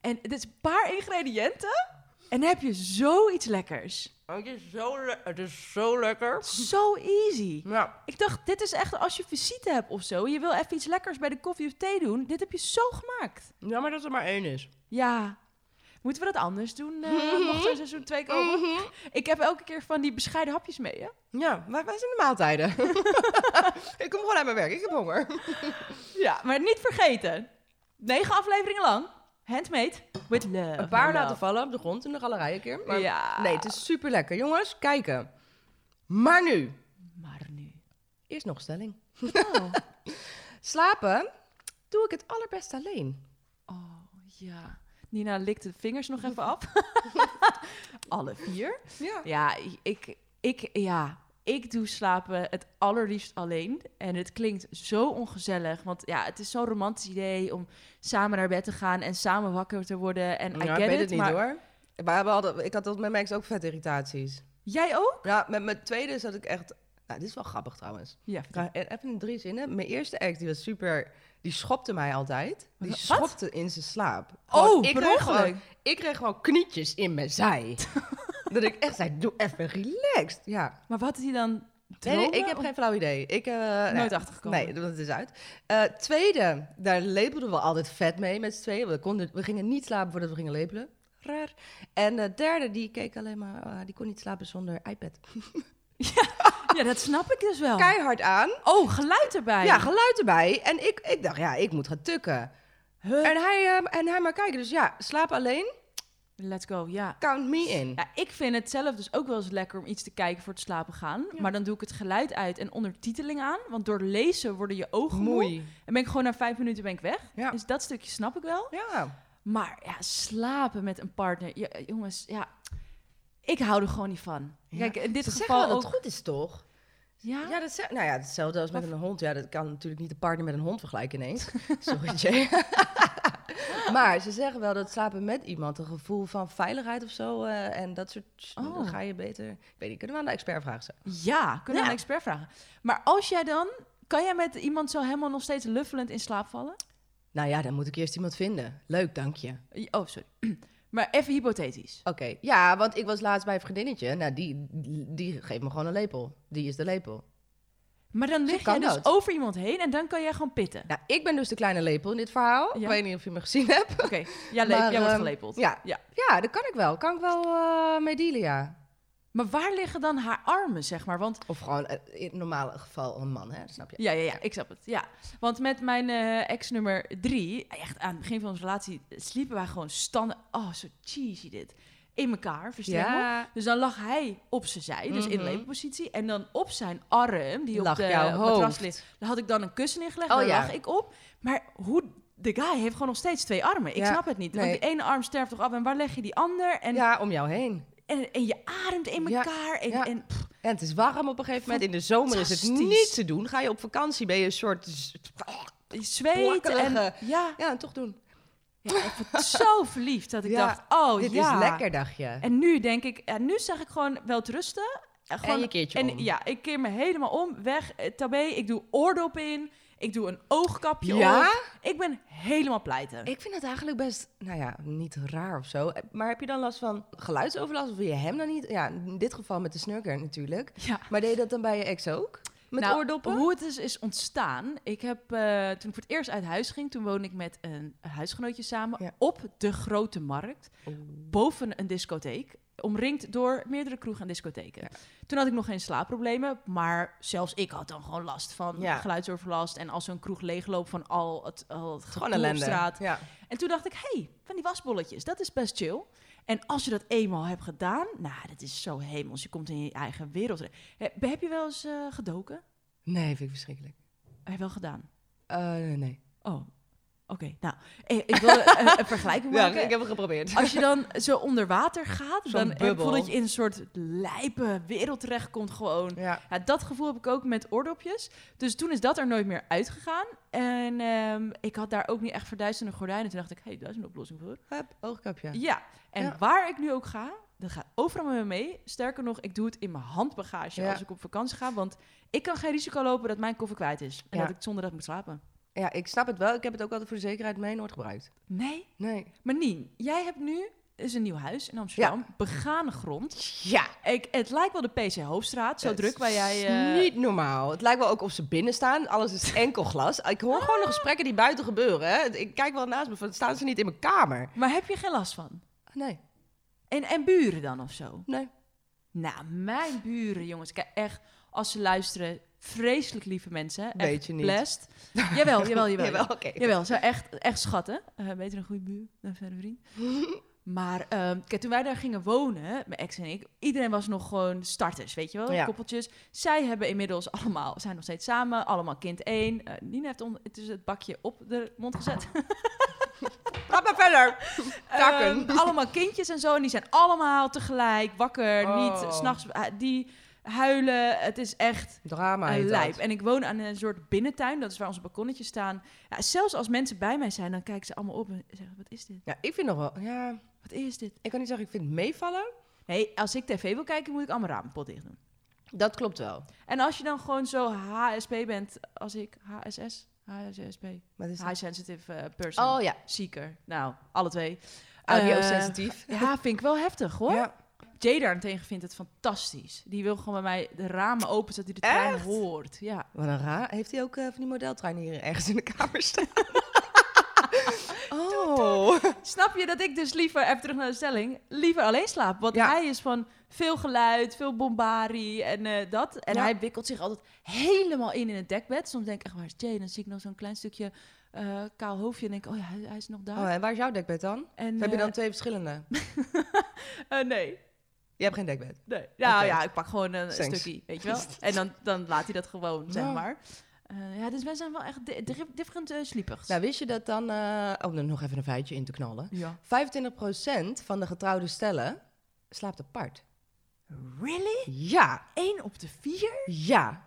En het is een paar ingrediënten. En dan heb je zoiets lekkers. Oh, het, is zo le- het is zo lekker. Zo easy. Ja. Ik dacht, dit is echt als je visite hebt of zo. Je wil even iets lekkers bij de koffie of thee doen. Dit heb je zo gemaakt. ja, maar dat er maar één is. Ja. Moeten we dat anders doen? eh mocht er seizoen 2 komen? Ik heb elke keer van die bescheiden hapjes mee, hè? Ja, wij, wij zijn de maaltijden. (laughs) ik kom gewoon uit mijn werk, ik heb honger. Ja, maar niet vergeten. Negen afleveringen lang. Handmade. With love. Een paar my laten vallen op de grond in de galerij een keer. Maar Ja. Nee, het is super lekker. Jongens, kijken. Maar nu. Eerst nog stelling. Oh. (laughs) Slapen doe ik het allerbest alleen. oh, ja. Nina likt de vingers nog even (laughs) af. (laughs) Alle vier. Ja. Ja, ik, ik, ja, ik doe slapen het allerliefst alleen. En het klinkt zo ongezellig. Want ja, het is zo'n romantisch idee om samen naar bed te gaan en samen wakker te worden. En I Ja, get ik weet it, het niet maar hoor. We hebben altijd, ik had dat met mijn ex ook vetirritaties. Jij ook? Ja, met mijn tweede zat ik echt... Nou, dit is wel grappig trouwens. Ja. Ik even in drie zinnen. Mijn eerste ex, die was super... Die schopte mij altijd. Die Wat? schopte in zijn slaap. Oh, per kreeg gewoon, ik kreeg gewoon knietjes in mijn zij. (laughs) dat ik echt zei, doe even relaxed. Ja. Maar wat is hij dan? Nee, nee, ik heb geen flauw idee. Ik, eh, Nooit ja, achtergekomen. Nee, dat is uit. Eh, tweede, daar lepelden we altijd vet mee met z'n tweeën. We, konden, we gingen niet slapen voordat we gingen lepelen. Raar. En de derde, die keek alleen maar... eh, die kon niet slapen zonder iPad. (laughs) Ja, dat snap ik dus wel. Keihard aan. Oh, geluid erbij. Ja, geluid erbij. En ik, ik dacht, ja, ik moet gaan tukken. Huh? En hij, eh, en hij maar kijken. Dus ja, slaap alleen. Let's go, ja. Count me in. Ja, ik vind het zelf dus ook wel eens lekker om iets te kijken voor het slapen gaan. Maar dan doe ik het geluid uit en ondertiteling aan. Want door lezen worden je ogen moe. En ben ik gewoon na vijf minuten ben ik weg. Ja. Dus dat stukje snap ik wel. Ja. Maar ja, slapen met een partner. Ja, jongens, ja. Ik hou er gewoon niet van. Kijk, in dit Ze geval dat ook... het goed is, toch? Ja? Ja, dat nou ja, hetzelfde als met een hond. Ja, dat kan natuurlijk niet de partner met een hond vergelijken ineens. (laughs) Sorry, Jay. (laughs) maar ze zeggen wel dat slapen met iemand een gevoel van veiligheid of zo. eh, en dat soort. Oh. Dan ga je beter. Ik weet niet, kunnen we aan de expert vragen? Zo. Ja, kunnen we Ja. een expert vragen. Maar als jij dan... Kan jij met iemand zo helemaal nog steeds luffelend in slaap vallen? Nou ja, dan moet ik eerst iemand vinden. Leuk, dank je. Oh, sorry. (clears throat) Maar even hypothetisch. Oké, ja, want ik was laatst bij een vriendinnetje. Nou, die, die geeft me gewoon een lepel. Die is de lepel. Maar dan lig jij dus dat. over iemand heen en dan kan jij gewoon pitten. Nou, ik ben dus de kleine lepel in dit verhaal. Ja. Ik weet niet of je me gezien hebt. Oké, jij, (laughs) wordt ehm, gelepeld. Ja, Ja. ja, dat kan ik wel. Kan ik wel eh mee dealen, ja. Maar waar liggen dan haar armen, zeg maar? Want Of gewoon eh, in het normale geval een man, hè? Snap je? ja, ja, ja, ik snap het. Ja. Want met mijn eh, ex nummer drie, echt aan het begin van onze relatie, sliepen wij gewoon standaard. Oh, zo cheesy dit. In elkaar, verstemmen. Ja. Dus dan lag hij op zijn zij, dus in Mhm. lepelpositie. En dan op zijn arm, die Lag op de jouw matras ligt, daar had ik dan een kussen ingelegd. Oh, daar ja. lag ik op. Maar hoe... De guy heeft gewoon nog steeds twee armen. Ik Ja. snap het niet. Nee. Want die ene arm sterft toch af en waar leg je die ander? En, ja, om jou heen. en, en je ademt in elkaar. En, Ja. en, En het is warm op een gegeven moment. In de zomer is het niet te doen. Ga je op vakantie, ben je een soort... je zweet en... Ja, Ja, en toch doen. Ja, ik word zo (laughs) verliefd dat ik Ja, dacht, oh Dit ja. is lekker, dacht je. En nu denk ik, ja, nu zeg ik gewoon wel te rusten. En, gewoon, je keert je en om. Ja, ik keer me helemaal om, weg, eh, tabé. Ik doe oordop in, ik doe een oogkapje Ja? op. Ik ben helemaal pleiten. Ik vind het eigenlijk best, nou ja, niet raar of zo. Maar heb je dan last van geluidsoverlast? Of wil je hem dan niet? Ja, in dit geval met de snurker natuurlijk. Ja. Maar deed je dat dan bij je ex ook? Met Nou, oordoppen? Hoe het is, is ontstaan. Ik heb, eh, toen ik voor het eerst uit huis ging, toen woonde ik met een huisgenootje samen Ja. op de grote markt, boven een discotheek, omringd door meerdere kroegen en discotheken. Toen had ik nog geen slaapproblemen, maar zelfs ik had dan gewoon last van Ja. geluidsoverlast en als zo'n kroeg leegloopt van al het, al het Gewoon op straat. Ja. En toen dacht ik, hey, van die wasbolletjes, dat is best chill. En als je dat eenmaal hebt gedaan, nou, dat is zo hemels. Je komt in je eigen wereld. Heb, heb je wel eens eh, gedoken? Nee, vind ik verschrikkelijk. Heb je wel gedaan? Eh, nee. Oh, oké. Nou, eh, ik wil een (laughs) vergelijking Ja, maken. ik heb het geprobeerd. Als je dan (laughs) zo onder water gaat, dan gevoel dat je in een soort lijpe wereld terechtkomt gewoon. Ja. Ja, dat gevoel heb ik ook met oordopjes. Dus toen is dat er nooit meer uitgegaan. En ehm, ik had daar ook niet echt verduisterde gordijnen. Toen dacht ik, hé, hey, daar is een oplossing voor. Oogkapje. Ja, en Ja. waar ik nu ook ga, dat gaat overal met me mee. Sterker nog, ik doe het in mijn handbagage Ja. als ik op vakantie ga. Want ik kan geen risico lopen dat mijn koffer kwijt is. En Ja. dat ik zonder dat moet slapen. Ja, ik snap het wel. Ik heb het ook altijd voor de zekerheid mee nooit gebruikt. Nee. Nee. Maar Nien, jij hebt nu is een nieuw huis in Amsterdam. Begane grond. Ja. Ik, het lijkt wel de PC Hoofdstraat. Zo Het druk waar jij... is eh, Niet normaal. Het lijkt wel ook of ze binnen staan. Alles is enkel glas. Ik hoor gewoon de gesprekken die buiten gebeuren. Hè. Ik kijk wel naast me. Van, staan ze niet in mijn kamer? Maar heb je geen last van? Nee. En, en buren dan of zo? Nee. Nou, mijn buren, jongens. Kijk, echt, als ze luisteren, vreselijk lieve mensen. Weet je niet. blessed. Jawel, jawel, jawel. (laughs) Jawel, oké. Jawel, ze echt, echt schatten. Eh beter een goede buur dan een verre vriend. (laughs) Maar ehm, kijk, toen wij daar gingen wonen, mijn ex en ik, iedereen was nog gewoon starters, weet je wel, Ja. koppeltjes. Zij hebben inmiddels allemaal, zijn nog steeds samen, allemaal kind één. Eh, Nina heeft on, het, is het bakje op de mond gezet. (laughs) Ga maar verder. Takken. Ehm, allemaal kindjes en zo, en die zijn allemaal tegelijk wakker, Oh. niet s'nachts, uh, die huilen. Het is echt Drama een lijp. En ik woon aan een soort binnentuin, dat is waar onze balkonnetjes staan. Ja, zelfs als mensen bij mij zijn, dan kijken ze allemaal op en zeggen, wat is dit? Ja, ik vind nog wel... Ja, Wat is dit? ik kan niet zeggen, ik vind het meevallen. Nee, als ik tv wil kijken, moet ik allemaal ramen pot dicht doen. Dat klopt wel. En als je dan gewoon zo HSP bent, als ik HSS, HSSP, high sensitive eh, person, Oh ja, seeker. Nou, alle twee. audio-sensitief. Eh, (laughs) ja, vind ik wel heftig hoor. Ja. Jay daarentegen vindt het fantastisch. Die wil gewoon bij mij de ramen open, zodat hij de trein Echt? hoort. Ja. Wat een raar. Heeft hij ook eh, van die modeltreinen hier ergens in de kamer staan? (laughs) (laughs) Snap je dat ik dus liever, even terug naar de stelling, liever alleen slaap? Want Ja. hij is van veel geluid, veel bombarie en eh, dat. En Ja. hij wikkelt zich altijd helemaal in in het dekbed. Soms denk ik, echt, waar is Jay? Dan zie ik nog zo'n klein stukje eh, kaal hoofdje en denk ik, oh ja, hij, hij is nog daar. oh. En waar is jouw dekbed dan? en, heb je eh, dan twee verschillende? (laughs) eh, nee. Je hebt geen dekbed. Nee. Ja, Oké. ja, ik pak gewoon een Thanks. stukje, weet je (laughs) wel. En dan, dan laat hij dat gewoon, zeg maar. Eh, ja, dus wij zijn wel echt di- di- different uh, sleepers. Nou, wist je dat dan... eh om er nog even een feitje in te knallen. ja. 25% van de getrouwde stellen slaapt apart. Really? Ja, Eén op de vier? ja.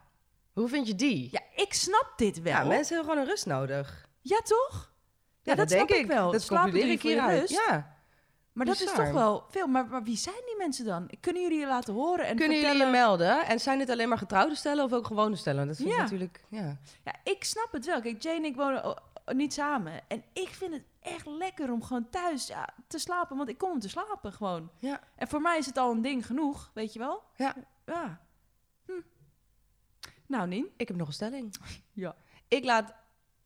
Hoe vind je die? Ja, ik snap dit wel. Ja, mensen hebben gewoon een rust nodig. Ja, toch? Ja, dat denk snap ik wel. Dat je ik hieruit. rust. Ja. Maar dat is toch wel veel. Maar, maar wie zijn die mensen dan? Kunnen jullie je laten horen en Kunnen jullie vertellen... je melden? En zijn dit alleen maar getrouwde stellen of ook gewone stellen? Dat vind ik Ja. natuurlijk... Ja. Ja, ik snap het wel. Kijk, Jane en ik wonen oh, oh, niet samen. En ik vind het echt lekker om gewoon thuis ja, te slapen. Want ik kom om te slapen gewoon. Ja. En voor mij is het al een ding genoeg, weet je wel? Ja. Ja. Hm. Nou, Nien. Ik heb nog een stelling. (laughs) Ja. Ik laat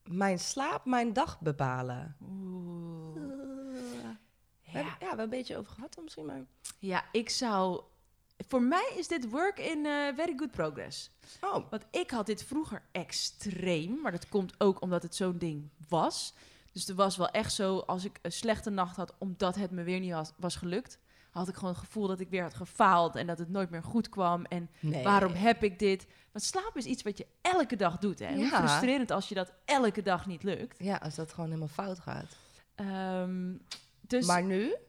mijn slaap mijn dag bepalen. Oeh. We hebben, ja, we hebben een beetje over gehad dan misschien, maar... Ja, ik zou... Voor mij is dit work in eh, very good progress. Oh, Want ik had dit vroeger extreem, maar dat komt ook omdat het zo'n ding was. Dus er was wel echt zo, als ik een slechte nacht had, omdat het me weer niet was, was gelukt, had ik gewoon het gevoel dat ik weer had gefaald en dat het nooit meer goed kwam. En nee. waarom heb ik dit? Want slapen is iets wat je elke dag doet. Hè? Hoe Ja. frustrerend als je dat elke dag niet lukt. Ja, als dat gewoon helemaal fout gaat. Ehm, dus, maar,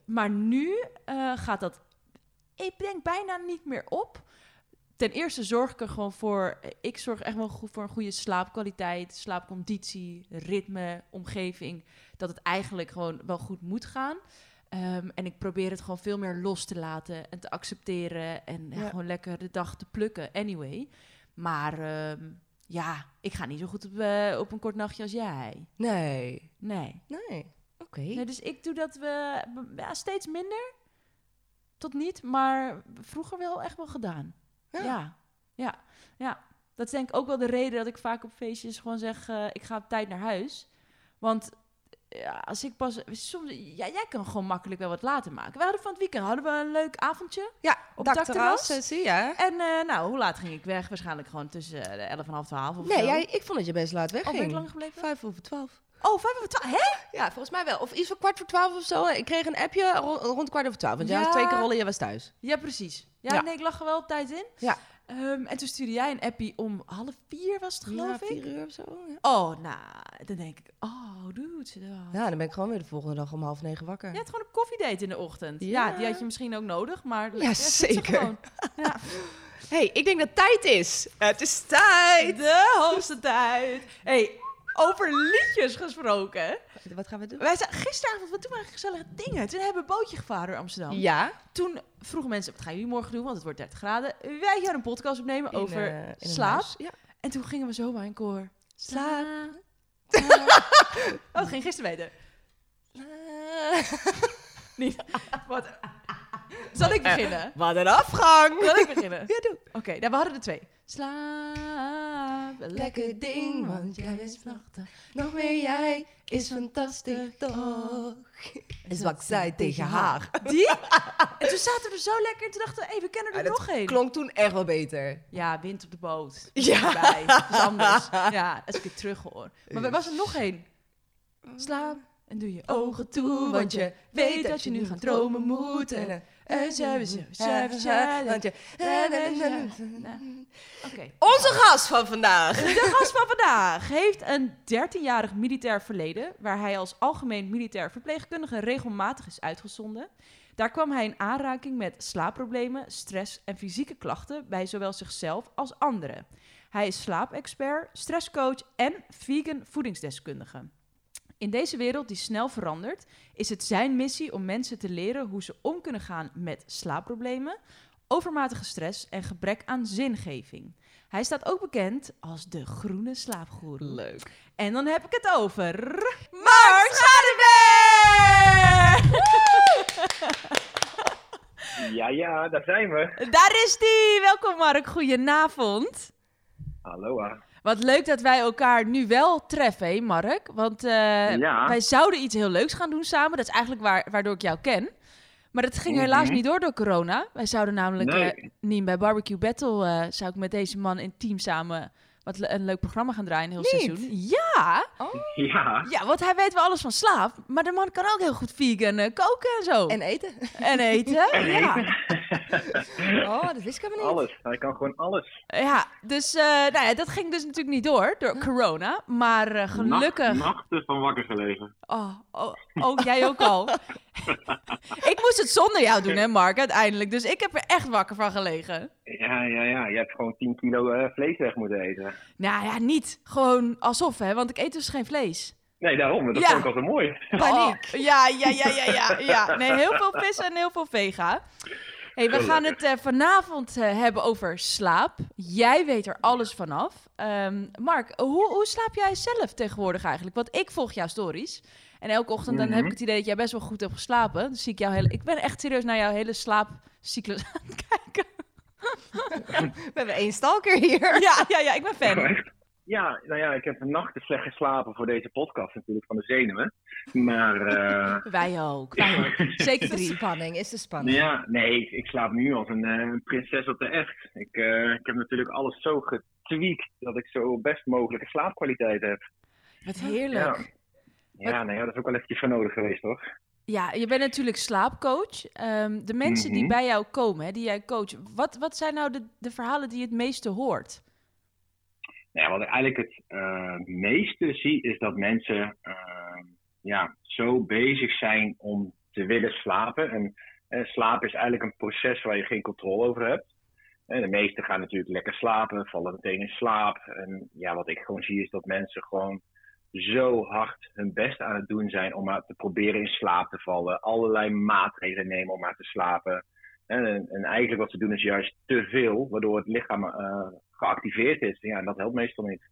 Maar nu? nu eh, gaat dat, ik denk bijna niet meer op. Ten eerste zorg ik er gewoon voor. eh, Ik zorg echt wel goed voor een goede slaapkwaliteit, slaapconditie, ritme, omgeving. Dat het eigenlijk gewoon wel goed moet gaan. Ehm, en ik probeer het gewoon veel meer los te laten en te accepteren. En ja, gewoon lekker de dag te plukken, anyway. Maar ehm, ja, ik ga niet zo goed op, eh, op een kort nachtje als jij. Nee. Nee. Nee. Oké. nee dus ik doe dat we ja, steeds minder. Tot niet, maar vroeger wel echt wel gedaan. Ja. Ja, ja, ja. Dat is denk ik ook wel de reden dat ik vaak op feestjes gewoon zeg, eh, ik ga op tijd naar huis. Want ja, als ik pas... Soms, ja, jij kan gewoon makkelijk wel wat later maken. We hadden van het weekend hadden we een leuk avondje. Ja, Op dakterras, dakterras? zie je. En eh, nou, hoe laat ging ik weg? Waarschijnlijk gewoon tussen eh, de 11 en half 12 of Nee, zo. jij, ik vond dat je best laat Oh, ben wegging. ik lang gebleven? Vijf over twaalf. Oh, vijf over twaalf. Hè? Ja, volgens mij wel. Of iets van kwart voor twaalf of zo. Ik kreeg een appje ro- rond kwart over twaalf. Want jij Ja. was twee keer rollen, je was thuis. Ja, precies. Ja, Ja. nee, ik lag er wel op tijd in. Ja. Ehm, en toen stuurde jij een appie om half vier, was het geloof ja, ik? vier uur of zo. Oh, nou, dan denk ik, oh, dude. Ja. ja, dan ben ik gewoon weer de volgende dag om half negen wakker. Je had gewoon een koffiedate in de ochtend. Ja. Die had je misschien ook nodig, maar... Ja, (laughs) zeker. (laughs) Ja. hey, ik denk dat het tijd is. Het is tijd. De hoogste tijd. hey, over liedjes gesproken. Wat gaan we doen? Wij zijn gisteravond, wat doen we eigenlijk gezellige dingen? Toen hebben we een bootje gevaren door Amsterdam. Ja. Toen vroegen mensen, wat gaan jullie morgen doen? Want het wordt 30 graden. Wij gaan een podcast opnemen in, over eh, slaap. Ja. En toen gingen we zomaar in koor. Slaap. Oh, dat ging gisteren weten. (laughs) Niet. Wat? Zal ik beginnen? Wat een afgang. Zal ik beginnen? Ja, doe. Oké, nou, we hadden er twee. Slaap, een lekker ding, want jij is prachtig. Nog meer jij is fantastisch toch. Is wat ik zei tegen haar. Die? En toen zaten we zo lekker en toen dachten we, hey, we kennen er Ja, nog één. Klonk toen echt wel beter. Ja, wind op de boot. Ja. Dat is anders. Ja, als ik het terug hoor. Maar er was er nog één. Slaap, En doe je ogen toe, want je weet dat je nu gaan dromen moet. En, Onze gast van vandaag. De gast van vandaag heeft een 13-jarig militair verleden, waar hij als algemeen militair verpleegkundige regelmatig is uitgezonden. Daar kwam hij in aanraking met slaapproblemen, stress en fysieke klachten bij zowel zichzelf als anderen. Hij is slaapexpert, stresscoach en vegan voedingsdeskundige. In deze wereld die snel verandert, is het zijn missie om mensen te leren hoe ze om kunnen gaan met slaapproblemen, overmatige stress en gebrek aan zingeving. Hij staat ook bekend als de groene slaapgoeroe. Leuk. En dan heb ik het over Mark Schadeberg! (laughs) Ja, ja, daar zijn we. Daar is die! Welkom Mark, goedenavond. Hallo. Wat leuk dat wij elkaar nu wel treffen, hè Mark? Want eh, Ja. wij zouden iets heel leuks gaan doen samen. Dat is eigenlijk waar, waardoor ik jou ken. Maar dat ging helaas Mhm. niet door door corona. Wij zouden namelijk Nee. eh, niet bij Barbecue Battle... eh, zou ik met deze man in team samen wat le- een leuk programma gaan draaien een heel Niet? seizoen. Ja! Ja, Ja, want hij weet wel alles van slaap. Maar de man kan ook heel goed vegan eh, koken en zo. En eten. En eten. En ja. (laughs) Oh, dat wist ik helemaal niet. alles. Hij kan gewoon alles. ja, dus eh, nou ja, dat ging dus natuurlijk niet door, door corona. Maar eh, gelukkig... Nacht, nachten van wakker gelegen. Oh, oh, oh, jij ook al. (laughs) (laughs) ik moest het zonder jou doen, hè, Mark, uiteindelijk. Dus ik heb er echt wakker van gelegen. Ja, ja, ja. Je hebt gewoon 10 kilo eh, vlees weg moeten eten. Nou ja, niet. Gewoon alsof, hè, want ik eet dus geen vlees. Nee, daarom. Dat Ja. vond ik altijd mooi. (laughs) Paniek. Ja, ja, ja, ja, ja, ja. Nee, heel veel vis en heel veel vega. Hey, we gaan het eh, vanavond eh, hebben over slaap. Jij weet er alles vanaf. Ehm, Mark, hoe, hoe slaap jij zelf tegenwoordig eigenlijk? Want ik volg jouw stories. En elke ochtend dan heb ik het idee dat jij best wel goed hebt geslapen. Dan zie ik jou hele... Ik ben echt serieus naar jouw hele slaapcyclus (laughs) aan het kijken. We hebben één stalker hier. Ja, ja, ja, ik ben fan. Echt? Ja, nou ja, ik heb nachten slecht geslapen voor deze podcast natuurlijk van de zenuwen. Maar eh, Wij ook, (laughs) wij ook. Zeker de spanning, is de spanning. ja, nee, ik, ik slaap nu als een, eh, een prinses op de echt. Ik, eh, ik heb natuurlijk alles zo getweakt dat ik zo best mogelijke slaapkwaliteit heb. Wat heerlijk. Ja, ja nou ja, dat is ook wel eventjes voor nodig geweest, toch? Ja, je bent natuurlijk slaapcoach. Ehm, de mensen die Mhm. bij jou komen, hè, die jij coacht, wat, wat zijn nou de, de verhalen die je het meeste hoort? Nou ja, wat ik eigenlijk het eh, meeste zie, is dat mensen eh, ja, zo bezig zijn om te willen slapen. En eh, slapen is eigenlijk een proces waar je geen controle over hebt. En de meesten gaan natuurlijk lekker slapen, vallen meteen in slaap. En ja, wat ik gewoon zie is dat mensen gewoon zo hard hun best aan het doen zijn om maar te proberen in slaap te vallen. Allerlei maatregelen nemen om maar te slapen. En, en eigenlijk wat ze doen is juist te veel, waardoor het lichaam eh, geactiveerd is. Ja, en dat helpt meestal niet.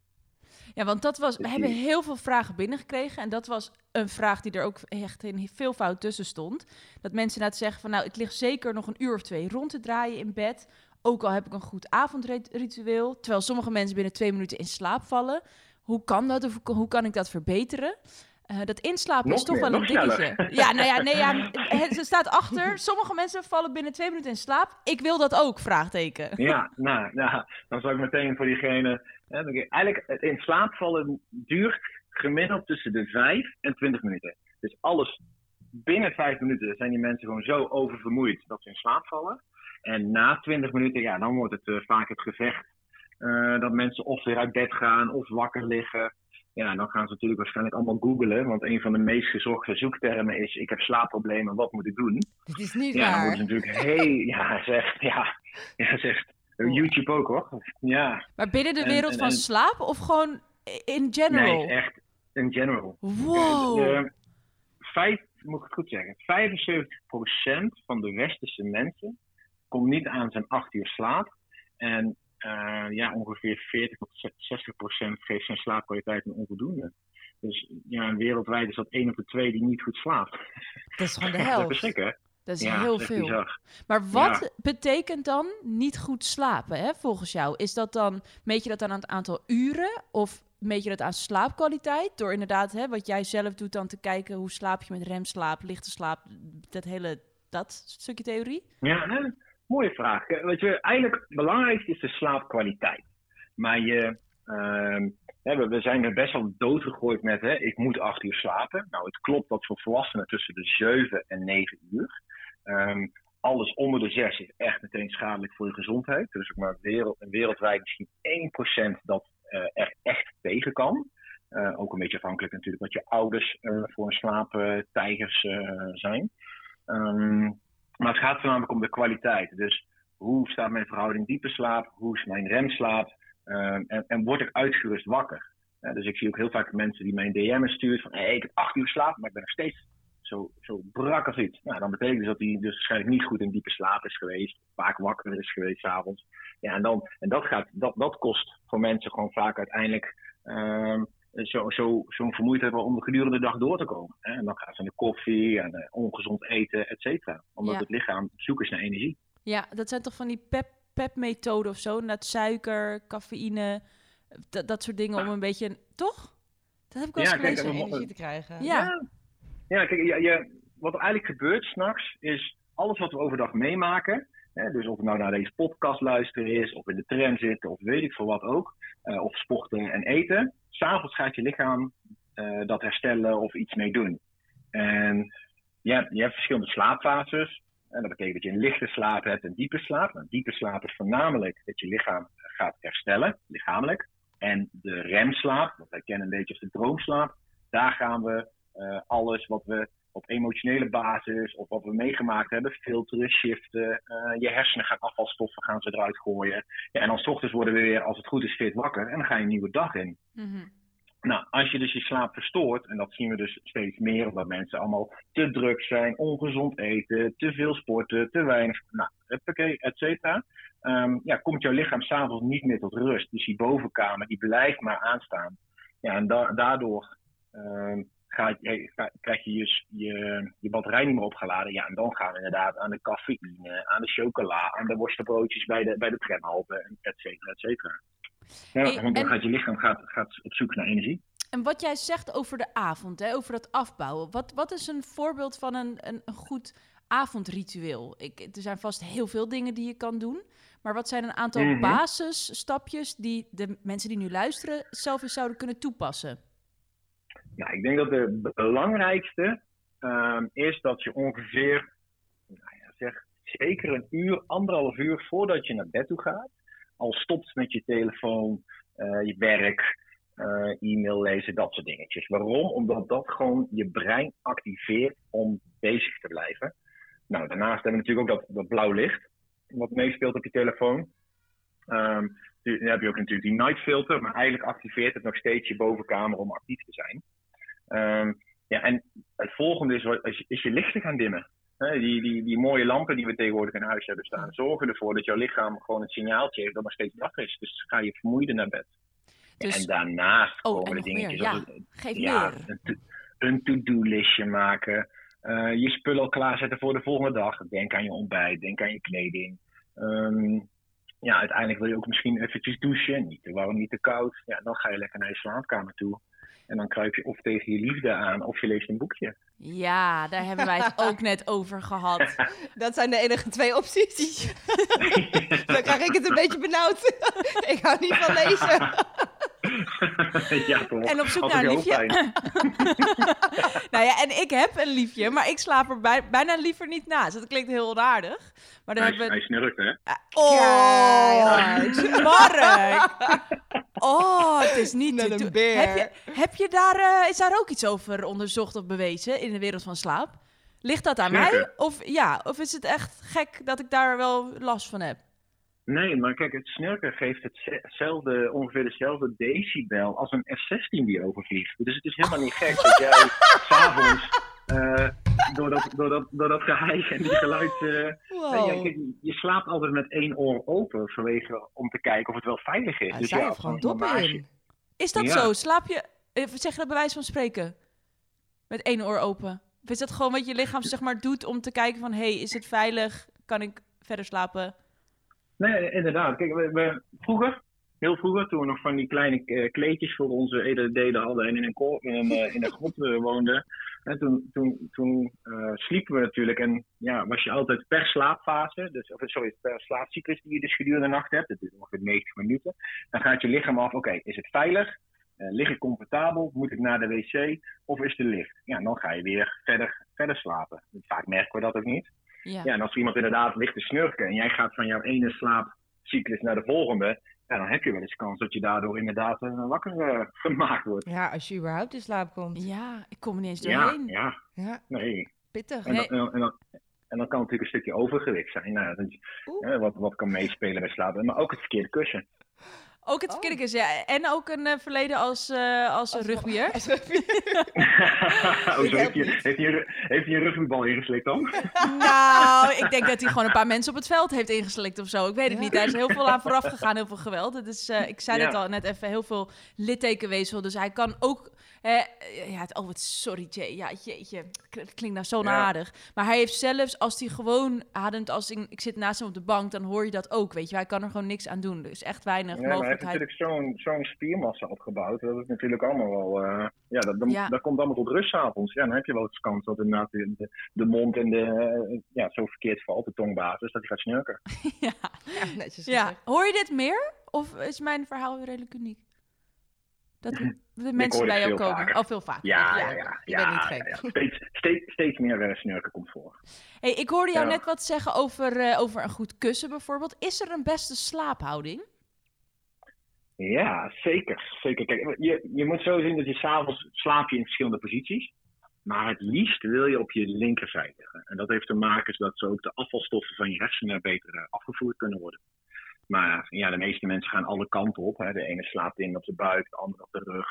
Ja, want dat was, we Precies. hebben heel veel vragen binnengekregen. En dat was een vraag die er ook echt in veel fout tussen stond. Dat mensen inderdaad zeggen van, nou, ik lig zeker nog een uur of twee rond te draaien in bed. Ook al heb ik een goed avondritueel. Terwijl sommige mensen binnen twee minuten in slaap vallen. Hoe kan dat? Of hoe kan ik dat verbeteren? Eh, dat inslapen Nog is toch meer, wel een sneller. dingetje. Ja, nou ja, nee, ja, (laughs) er staat achter. Sommige mensen vallen binnen twee minuten in slaap. Ik wil dat ook, vraagteken. Ja, (laughs) nou, nou, dan zal ik meteen voor diegene. Hè, eigenlijk, het in slaap vallen duurt gemiddeld tussen de 5 en 20 minuten. Dus alles binnen 5 minuten zijn die mensen gewoon zo oververmoeid dat ze in slaap vallen. En na 20 minuten, ja, dan wordt het eh, vaak het gevecht. Eh, dat mensen of weer uit bed gaan of wakker liggen. Ja, dan gaan ze natuurlijk waarschijnlijk allemaal googlen. Want een van de meest gezochte zoektermen is: ik heb slaapproblemen, wat moet ik doen? Dit is niet Ja, dan waar. moeten ze natuurlijk heel. Ja, zegt. Ja, ja zegt. YouTube ook hoor. Ja. Maar binnen de wereld en- van en- slaap of gewoon in general? Nee, echt in general. Wow. De, vijf, moet ik het goed zeggen, 75% van de westerse mensen komt niet aan zijn 8 uur slaap. En eh, ja, ongeveer 40 tot 60% geeft zijn slaapkwaliteit een onvoldoende. Dus ja, wereldwijd is dat 1 op de 2 die niet goed slaapt. Dat is gewoon (laughs) de Dat is helft. Dat is ja, heel dat veel. Maar wat betekent dan niet goed slapen, hè, volgens jou? Is dat dan, meet je dat dan aan het aantal uren? Of meet je dat aan slaapkwaliteit? Door inderdaad, hè, wat jij zelf doet, dan te kijken hoe slaap je met remslaap, lichte slaap, dat hele, dat stukje theorie? Ja? Mooie vraag. Eh, Weet je, eigenlijk het belangrijkste is de slaapkwaliteit. Maar ehm, we, zijn er best wel doodgegooid met, hè, ik moet acht uur slapen. Nou, het klopt dat voor volwassenen tussen de 7 en 9 uur. Ehm, alles onder de 6 is echt meteen schadelijk voor je gezondheid. Dus ook maar wereld, wereldwijd misschien 1% dat uh, er echt tegen kan. Uh, ook een beetje afhankelijk natuurlijk wat je ouders voor een slaaptijgers zijn. Um, maar het gaat voornamelijk om de kwaliteit. Dus hoe staat mijn verhouding diepe slaap? Hoe is mijn remslaap? Um, en, en word ik uitgerust wakker? dus ik zie ook heel vaak mensen die mij een DM sturen van hey, ik heb acht uur slaap, maar ik ben nog steeds zo, zo brak als iets. Nou, dan betekent dus dat hij dus waarschijnlijk niet goed in diepe slaap is geweest, vaak wakker is geweest s'avonds. Ja, en, dan, en dat, gaat, dat, dat kost voor mensen gewoon vaak uiteindelijk um, zo'n zo, zo vermoeidheid om gedurende de dag door te komen. Hè? En dan gaan ze naar de koffie en uh, ongezond eten, et cetera. Omdat Ja. het lichaam op zoek is naar energie. Ja, dat zijn toch van die pep, pep-methoden of zo? Net suiker, cafeïne, dat, dat soort dingen om een beetje... Toch? Dat heb ik wel eens Ja, kijk, gelezen. en we- energie te krijgen. Ja. Ja, kijk, je, je- wat er eigenlijk gebeurt s'nachts is alles wat we overdag meemaken. Hè, dus of het nou naar deze podcast luisteren is, of in de tram zitten, of weet ik veel wat ook. eh, of sporten en eten. S'avonds gaat je lichaam eh, dat herstellen of iets mee doen. En je hebt, je hebt verschillende slaapfases. En dat betekent dat je een lichte slaap hebt en diepe slaap. Nou, diepe slaap is voornamelijk dat je lichaam gaat herstellen, lichamelijk. En de remslaap, wat wij kennen een beetje als de droomslaap, daar gaan we eh, alles wat we op emotionele basis of wat we meegemaakt hebben, filteren, shiften. eh, je hersenen gaan afvalstoffen gaan ze eruit gooien. Ja, en dan 's ochtends worden we weer, als het goed is, fit wakker. En dan ga je een nieuwe dag in. Mhm. Nou, als je dus je slaap verstoort, en dat zien we dus steeds meer, omdat mensen allemaal te druk zijn, ongezond eten, te veel sporten, te weinig, nou, huppakee, et cetera. Ehm, ja, komt jouw lichaam s'avonds niet meer tot rust. Dus die bovenkamer, die blijft maar aanstaan. Ja, en da- daardoor ehm, ga je, ga- krijg je je, je je batterij niet meer opgeladen. Ja, en dan gaan we inderdaad aan de cafeïne, aan de chocola, aan de worstenbroodjes bij de, bij de tramhalte, et cetera, et cetera. Ja, Hey, want dan en- gaat je lichaam gaat, gaat op zoek naar energie. En wat jij zegt over de avond, hè, over dat afbouwen. Wat, wat is een voorbeeld van een, een, een goed avondritueel? Ik, er zijn vast heel veel dingen die je kan doen. Maar wat zijn een aantal Mhm. basisstapjes die de mensen die nu luisteren zelf eens zouden kunnen toepassen? Nou, ik denk dat de belangrijkste ehm, is dat je ongeveer, nou ja, zeg, zeker een uur, anderhalf uur voordat je naar bed toe gaat, al stopt met je telefoon, eh, je werk, eh, e-mail lezen, dat soort dingetjes. Waarom? Omdat dat gewoon je brein activeert om bezig te blijven. Nou, daarnaast hebben we natuurlijk ook dat, blauw licht, wat meespeelt op je telefoon. Ehm, dan heb je ook natuurlijk die night filter, maar eigenlijk activeert het nog steeds je bovenkamer om actief te zijn. Ehm, ja, en het volgende is, is, is je lichten gaan dimmen. Die, die, die mooie lampen die we tegenwoordig in huis hebben staan, zorgen ervoor dat jouw lichaam gewoon een signaaltje heeft dat nog steeds dag is. Dus ga je vermoeider naar bed. Dus- en daarnaast Oh, komen en de dingetjes Ja, als het- geef ja, meer. een to- een to-do-listje maken. eh, je spullen al klaarzetten voor de volgende dag. Denk aan je ontbijt, denk aan je kleding. Ehm, ja, uiteindelijk wil je ook misschien eventjes douchen. Niet te warm, niet te koud. Ja, dan ga je lekker naar je slaapkamer toe. En dan kruip je of tegen je liefde aan, of je leest een boekje. Ja, daar hebben wij het (laughs) ook net over gehad. (laughs) Dat zijn de enige twee opties. (laughs) Dan krijg ik het een beetje benauwd. ik hou niet van lezen. (laughs) ja, toch. En op zoek naar een liefje. (laughs) nou ja, en ik heb een liefje, maar ik slaap er bij- bijna liever niet naast. Dat klinkt heel onaardig. Maar dan Hij, hebben hij snurkt, hè? Oh, Keihard. Mark! (laughs) Oh, het is niet Net te een doen. beer. Heb je, heb je daar, eh, is daar ook iets over onderzocht of bewezen in de wereld van slaap? Ligt dat aan mij? Of, ja, of is het echt gek dat ik daar wel last van heb? Nee, maar kijk, het snurken geeft hetzelfde, ongeveer dezelfde decibel als een F-16 die overvliegt. Dus het is helemaal niet gek dat jij (laughs) s'avonds eh door, dat, door, dat, door dat geheig en die geluid... eh, Wow. ja, kijk, je slaapt altijd met één oor open vanwege, om te kijken of het wel veilig is. Ja, dus heeft gewoon doppen in. Is dat Ja. zo? Slaap je, eh, zeg je dat bij wijze van spreken? Met één oor open? Of is dat gewoon wat je lichaam zeg maar doet om te kijken van... hé, hey, is het veilig? Kan ik verder slapen? Nee, inderdaad. Kijk, we, vroeger, heel vroeger, toen we nog van die kleine eh, kleedjes voor onze edelen hadden en in een, in eh, in een grot eh, woonden, toen, toen, toen sliepen we natuurlijk en ja, was je altijd per slaapfase, dus, of sorry, per slaapcyclus die je dus gedurende de nacht hebt, dat is ongeveer 90 minuten, dan gaat je lichaam af, oké, is het veilig? Lig ik comfortabel? Moet ik naar de wc? Of is het licht? Ja, dan ga je weer verder, verder slapen. Vaak merken we dat ook niet. Ja. Ja, en als iemand inderdaad ligt te snurken en jij gaat van jouw ene slaapcyclus naar de volgende, ja, dan heb je wel eens kans dat je daardoor inderdaad eh, wakker eh, (laughs) gemaakt wordt. Ja, als je überhaupt in slaap komt. Ja, ik kom er niet eens Ja, doorheen. ja, Ja, nee. pittig. En, Nee. dan- en, dan, en dan kan het natuurlijk een stukje overgewicht zijn. Nou, dat, wat, wat kan meespelen bij slapen. Maar ook het verkeerde kussen. Ook het Oh. verkeerde kussen, ja. En ook een eh, verleden als, eh als, Als- rugbyer. (laughs) als rugbier. (laughs) (laughs) oh, zo heeft, hij, heeft, hij heeft hij een rugbybal ingeslikt dan? Nou, ik denk dat hij gewoon een paar mensen op het veld heeft ingeslikt of zo. Ik weet het Ja. niet. Daar is heel veel aan vooraf gegaan, heel veel geweld. Het is, eh, ik zei Ja. het al net even, heel veel littekenweefsel. Dus hij kan ook... ja, het, oh, wat sorry, Jay. Ja, jeetje. Het klinkt nou zo Ja. aardig. Maar hij heeft zelfs, als hij gewoon ademt, als ik, ik zit naast hem op de bank, dan hoor je dat ook, weet je. Hij kan er gewoon niks aan doen. Dus echt weinig Ja, hij heeft mogelijkheid. natuurlijk zo'n zo'n spiermassa opgebouwd. Dat is natuurlijk allemaal wel... eh, ja, dat, dat, Ja. dat komt allemaal tot rust 's avonds. Ja, dan heb je wel eens kans dat inderdaad de, de, de mond en de... eh, ja, zo verkeerd valt, de tongbasis, dat hij gaat snurken. (laughs) ja. Ja, netjes ja. Hoor je dit meer? Of is mijn verhaal weer redelijk uniek? Dat (laughs) de mensen bij jou komen. vaker. Oh, veel vaker. Ja, Ja. ja, bent ja, niet gek. ja, ja. Steeds, steeds, steeds meer eh, snurken komt voor. Hey, ik hoorde jou Ja. net wat zeggen over, eh, over een goed kussen bijvoorbeeld. Is er een beste slaaphouding? Ja, zeker. zeker. Kijk, je, je moet zo zien dat je s'avonds slaap je in verschillende posities. Maar het liefst wil je op je linkerzijde liggen. En dat heeft te maken zodat zo ook de afvalstoffen van je hersenen beter eh, afgevoerd kunnen worden. Maar ja, de meeste mensen gaan alle kanten op. Hè. De ene slaapt in op de buik, de andere op de rug.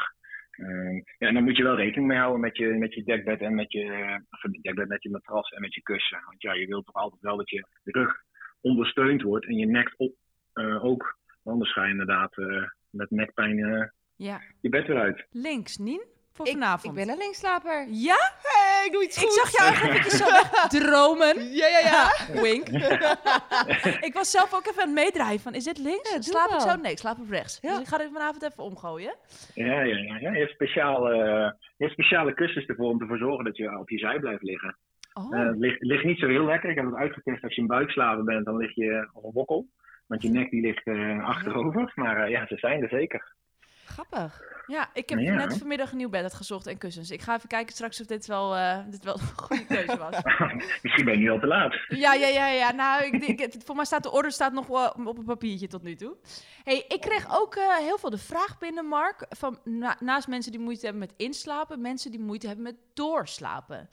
Ehm, ja, en dan moet je wel rekening mee houden met je, met je dekbed en met je, dekbed, met je matras en met je kussen. Want ja, je wilt toch altijd wel dat je rug ondersteund wordt en je nek op, eh, ook. Anders ga je inderdaad eh, met nekpijn eh, Ja. je bed weer uit. Links, Nien? Voor Ik, vanavond. ik ben een linkslaper. Ja? Hey, ik doe iets Ik goeds. zag jou echt eventjes zo dromen. Ja, ja, ja. (laughs) Wink. (laughs) ik was zelf ook even aan het meedrijven van, is dit links? Ja, slaap ik zo? Nee, ik slaap op rechts. Ja. Dus ik ga dit vanavond even omgooien. Ja, ja, ja, ja. Je, hebt speciale, je hebt speciale kussens ervoor om ervoor zorgen dat je op je zij blijft liggen. Oh. Eh, het ligt, ligt niet zo heel lekker. Ik heb het uitgetest. Als je een buikslaver bent, dan lig je op een wokkel. Want je nek die ligt eh, achterover. Maar eh, ja, ze zijn er zeker. Grappig. Ja, ik heb Ja. net vanmiddag een nieuw bed uitgezocht en kussens. Ik ga even kijken straks of dit wel, eh, dit wel (laughs) een goede keuze was. (laughs) Misschien ben je nu al te laat. Ja, ja, ja, ja. Nou, ik, het- voor mij staat de order staat nog wel op een papiertje tot nu toe. Hey, ik kreeg ook heel veel de vraag binnen, Mark, van na- naast mensen die moeite hebben met inslapen, mensen die moeite hebben met doorslapen.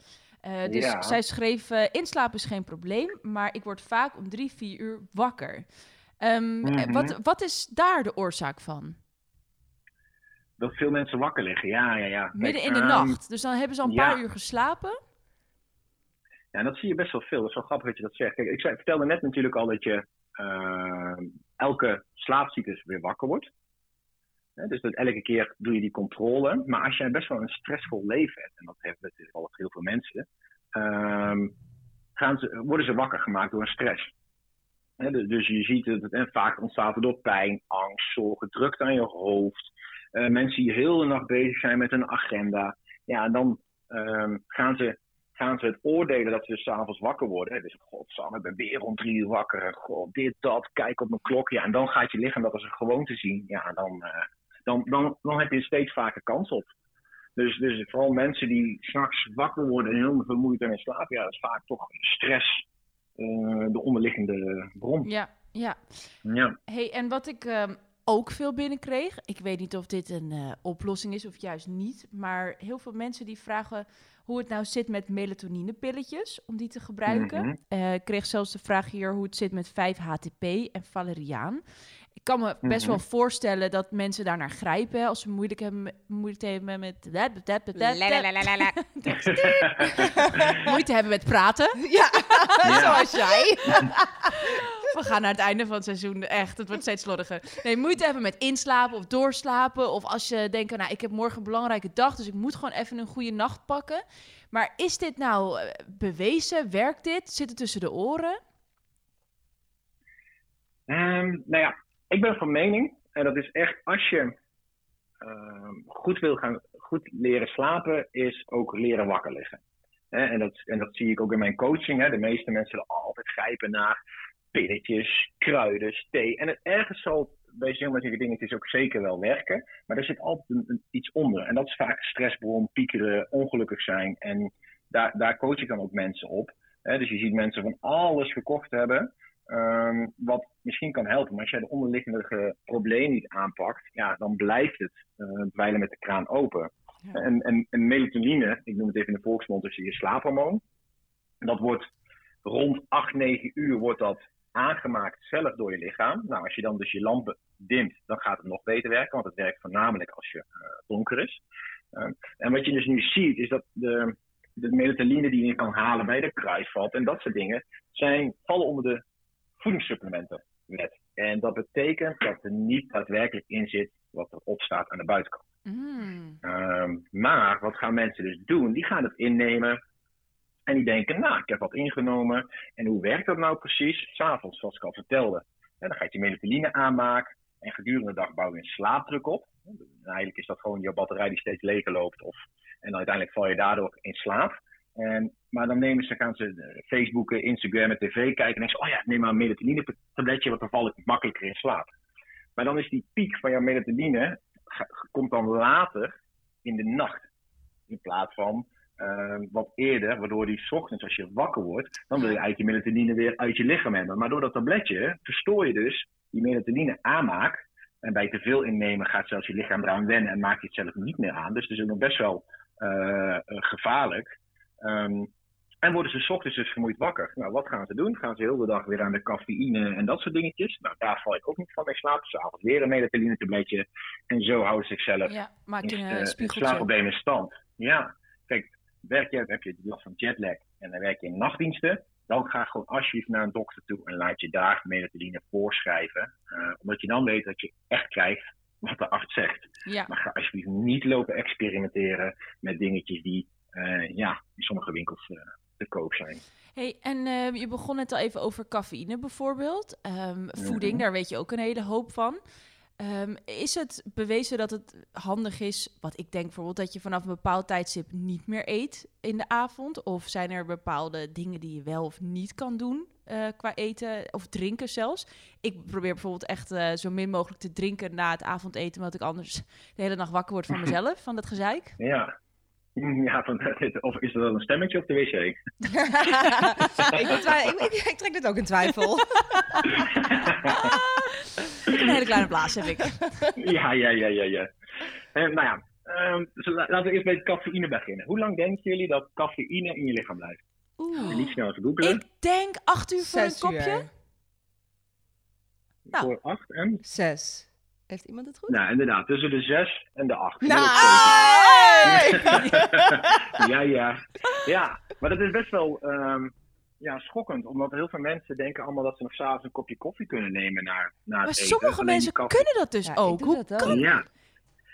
Dus Ja. zij schreef, inslapen is geen probleem, maar ik word vaak om drie, vier uur wakker. Ehm, eh, Mhm. wat, wat is daar de oorzaak van? Dat veel mensen wakker liggen. Ja, ja, ja. Midden in de ehm, nacht. Dus dan hebben ze al een ja. paar uur geslapen. Ja, en dat zie je best wel veel. Dat is wel grappig dat je dat zegt. Kijk, ik zei, vertelde net natuurlijk al dat je ehm, elke slaapcyclus weer wakker wordt. Dus dat elke keer doe je die controle. Maar als jij best wel een stressvol leven hebt, en dat hebben toevallig heel veel mensen, gaan ze, worden ze wakker gemaakt door een stress. Dus- dus je ziet het, en vaak ontstaat het door pijn, angst, zorgen, druk aan je hoofd. Eh, mensen die heel de nacht bezig zijn met een agenda. Ja, en dan ehm, gaan ze gaan ze het oordelen dat ze dus s'avonds wakker worden. Dus, godsamme, ik ben weer om drie uur wakker. God, dit, dat, kijk op mijn klok. Ja, en dan gaat je lichaam dat als een gewoonte zien. Ja, dan, eh, dan, dan, dan heb je er steeds vaker kans op. Dus, dus vooral mensen die s'nachts wakker worden en heel vermoeid en in slaap. Ja, dat is vaak toch stress de onderliggende bron. Ja, ja. Ja. Hey, en wat ik ehm, ook veel binnenkreeg, ik weet niet of dit een eh, oplossing is of juist niet, maar heel veel mensen die vragen hoe het nou zit met melatoninepilletjes om die te gebruiken. Mhm. Eh, ik kreeg zelfs de vraag hier hoe het zit met 5-HTP en valeriaan. Ik kan me best Mhm. wel voorstellen dat mensen daarnaar grijpen als ze moeilijk hebben, moeite hebben met moeite hebben met praten. (laughs) (laughs) Ja, zoals jij. (laughs) We gaan naar het einde van het seizoen. Echt, het wordt steeds slordiger. Nee, moeite hebben met inslapen of doorslapen. Of als je denkt, nou, ik heb morgen een belangrijke dag, dus ik moet gewoon even een goede nacht pakken. Maar is dit nou eh, bewezen? Werkt dit? Zit het tussen de oren? Ehm, nou ja, ik ben van mening, en dat is echt als je ehm, goed wil gaan, goed leren slapen, is ook leren wakker liggen. En, dat, en dat zie ik ook in mijn coaching. Hè. De meeste mensen zullen altijd grijpen naar pilletjes, kruiden, thee. En het ergens zal, bij zulke dingetjes ook zeker wel werken. Maar er zit altijd een, iets onder. En dat is vaak stressbron, piekeren, ongelukkig zijn. En daar, daar coach ik dan ook mensen op. dus je ziet mensen van alles gekocht hebben. Ehm, wat misschien kan helpen. Maar als jij de onderliggende probleem niet aanpakt, ja, dan blijft het uh, dweilen met de kraan open. En, en, en, melatonine, ik noem het even in de volksmond, dus je slaaphormoon. Dat wordt rond 8, 9 uur wordt dat aangemaakt zelf door je lichaam. Nou, als je dan dus je lampen dimt, dan gaat het nog beter werken, want het werkt voornamelijk als je uh, donker is. Ehm, en wat je dus nu ziet, is dat de, de melatonine die je kan halen bij de kruisvat en dat soort dingen, zijn, vallen onder de voedingssupplementenwet. En dat betekent dat er niet daadwerkelijk in zit wat erop staat aan de buitenkant. Mm. Ehm, maar wat gaan mensen dus doen? Die gaan het innemen en die denken, nou, ik heb wat ingenomen. En hoe werkt dat nou precies? S'avonds, zoals ik al vertelde. En dan ga je melatonine aanmaken en gedurende de dag bouw je een slaapdruk op. En eigenlijk is dat gewoon je batterij die steeds leger loopt. Of, en dan uiteindelijk val je daardoor in slaap. En, maar dan nemen ze, gaan ze Facebooken, Instagram en tv kijken en denken ze, oh ja, neem maar een melatonine tabletje, want dan val ik makkelijker in slaap. Maar dan is die piek van jouw melatonine, komt dan later in de nacht. In plaats van uh, wat eerder, waardoor die ochtends als je wakker wordt, dan wil je eigenlijk je melatonine weer uit je lichaam hebben. Maar door dat tabletje verstoor je dus die melatonine aanmaak. En bij te veel innemen gaat zelfs je lichaam eraan wennen en maakt je het zelf niet meer aan. Dus het is ook nog best wel uh, gevaarlijk. Um, en worden ze s ochtends dus vermoeid wakker. Nou, wat gaan ze doen? Gaan ze heel de dag weer aan de cafeïne en dat soort dingetjes? Nou, daar val ik ook niet van bij slapen. S'avonds weer een melatonine tabletje. En zo houden ze zichzelf ja, een uh, slaapprobleem in stand. Ja, kijk, werk je, heb je last van jetlag en dan werk je in nachtdiensten. Dan ga gewoon alsjeblieft naar een dokter toe en laat je daar melatonine voorschrijven. Uh, omdat je dan weet dat je echt krijgt wat de arts zegt. Ja. Maar ga alsjeblieft niet lopen experimenteren met dingetjes die uh, ja, in sommige winkels te koop zijn. Hey, en uh, je begon net al even over cafeïne bijvoorbeeld. Um, voeding, daar weet je ook een hele hoop van. Um, is het bewezen dat het handig is, wat ik denk bijvoorbeeld, dat je vanaf een bepaald tijdstip niet meer eet in de avond? Of zijn er bepaalde dingen die je wel of niet kan doen uh, qua eten of drinken zelfs? Ik probeer bijvoorbeeld echt uh, zo min mogelijk te drinken na het avondeten, omdat ik anders de hele nacht wakker word van (laughs) mezelf, van dat gezeik. Ja, (laughs) Ja, van, (laughs) of is er wel een stemmetje op de wc? (laughs) ik, ik, ik, trek dit ook in twijfel. een hele kleine blaas heb ik. ja, ja, ja, ja. ja. Uh, nou ja, uh, dus laten we eerst bij cafeïne beginnen. Hoe lang denken jullie dat cafeïne in je lichaam blijft? Oeh. niet snel te googelen. Ik denk acht uur voor een kopje. Uur. Nou. Voor acht en? Zes. Heeft iemand het goed? Nou, inderdaad. Tussen de 6 en de 8. Nou, ja, ja. Ja, maar dat is best wel um, ja, schokkend. Omdat heel veel mensen denken allemaal dat ze nog s'avonds een kopje koffie kunnen nemen naar, naar maar het eten. sommige mensen kunnen dat dus ook. Hoe kan Ja.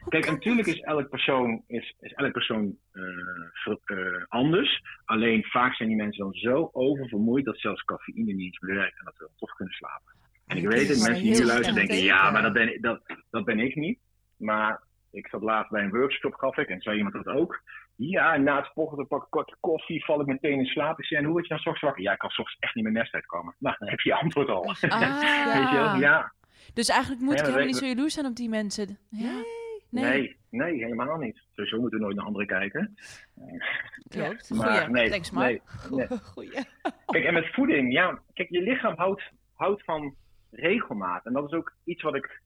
Kijk, natuurlijk is elk persoon, is, is elk persoon uh, uh, anders. Alleen vaak zijn die mensen dan zo oververmoeid dat zelfs cafeïne niet eens meer werkt en dat ze dan toch kunnen slapen. En ik weet dat mensen die nu luisteren denken, ja, maar dat ben, dat, dat ben ik niet. Maar ik zat laatst bij een workshop, gaf ik, en zei iemand dat ook. Ja, na het volgende pak korte koffie val ik meteen in slaap. Ik zei, en hoe word je dan soms wakker? Ja, ik kan soms echt niet meer nest uitkomen. Nou, dan heb je je antwoord al. Ah, ja. (laughs) Weet je wel? Ja. Dus eigenlijk moet ik helemaal niet zo jaloers zijn op die mensen. Ja. Nee. nee. nee, helemaal niet. Sowieso moeten we nooit naar anderen kijken. Klopt. (laughs) Maar, Goeie. Nee, Thanks, Nee, nee. (laughs) Goeie. Kijk, en met voeding, ja. Kijk, je lichaam houdt, houdt van regelmaat. En dat is ook iets wat ik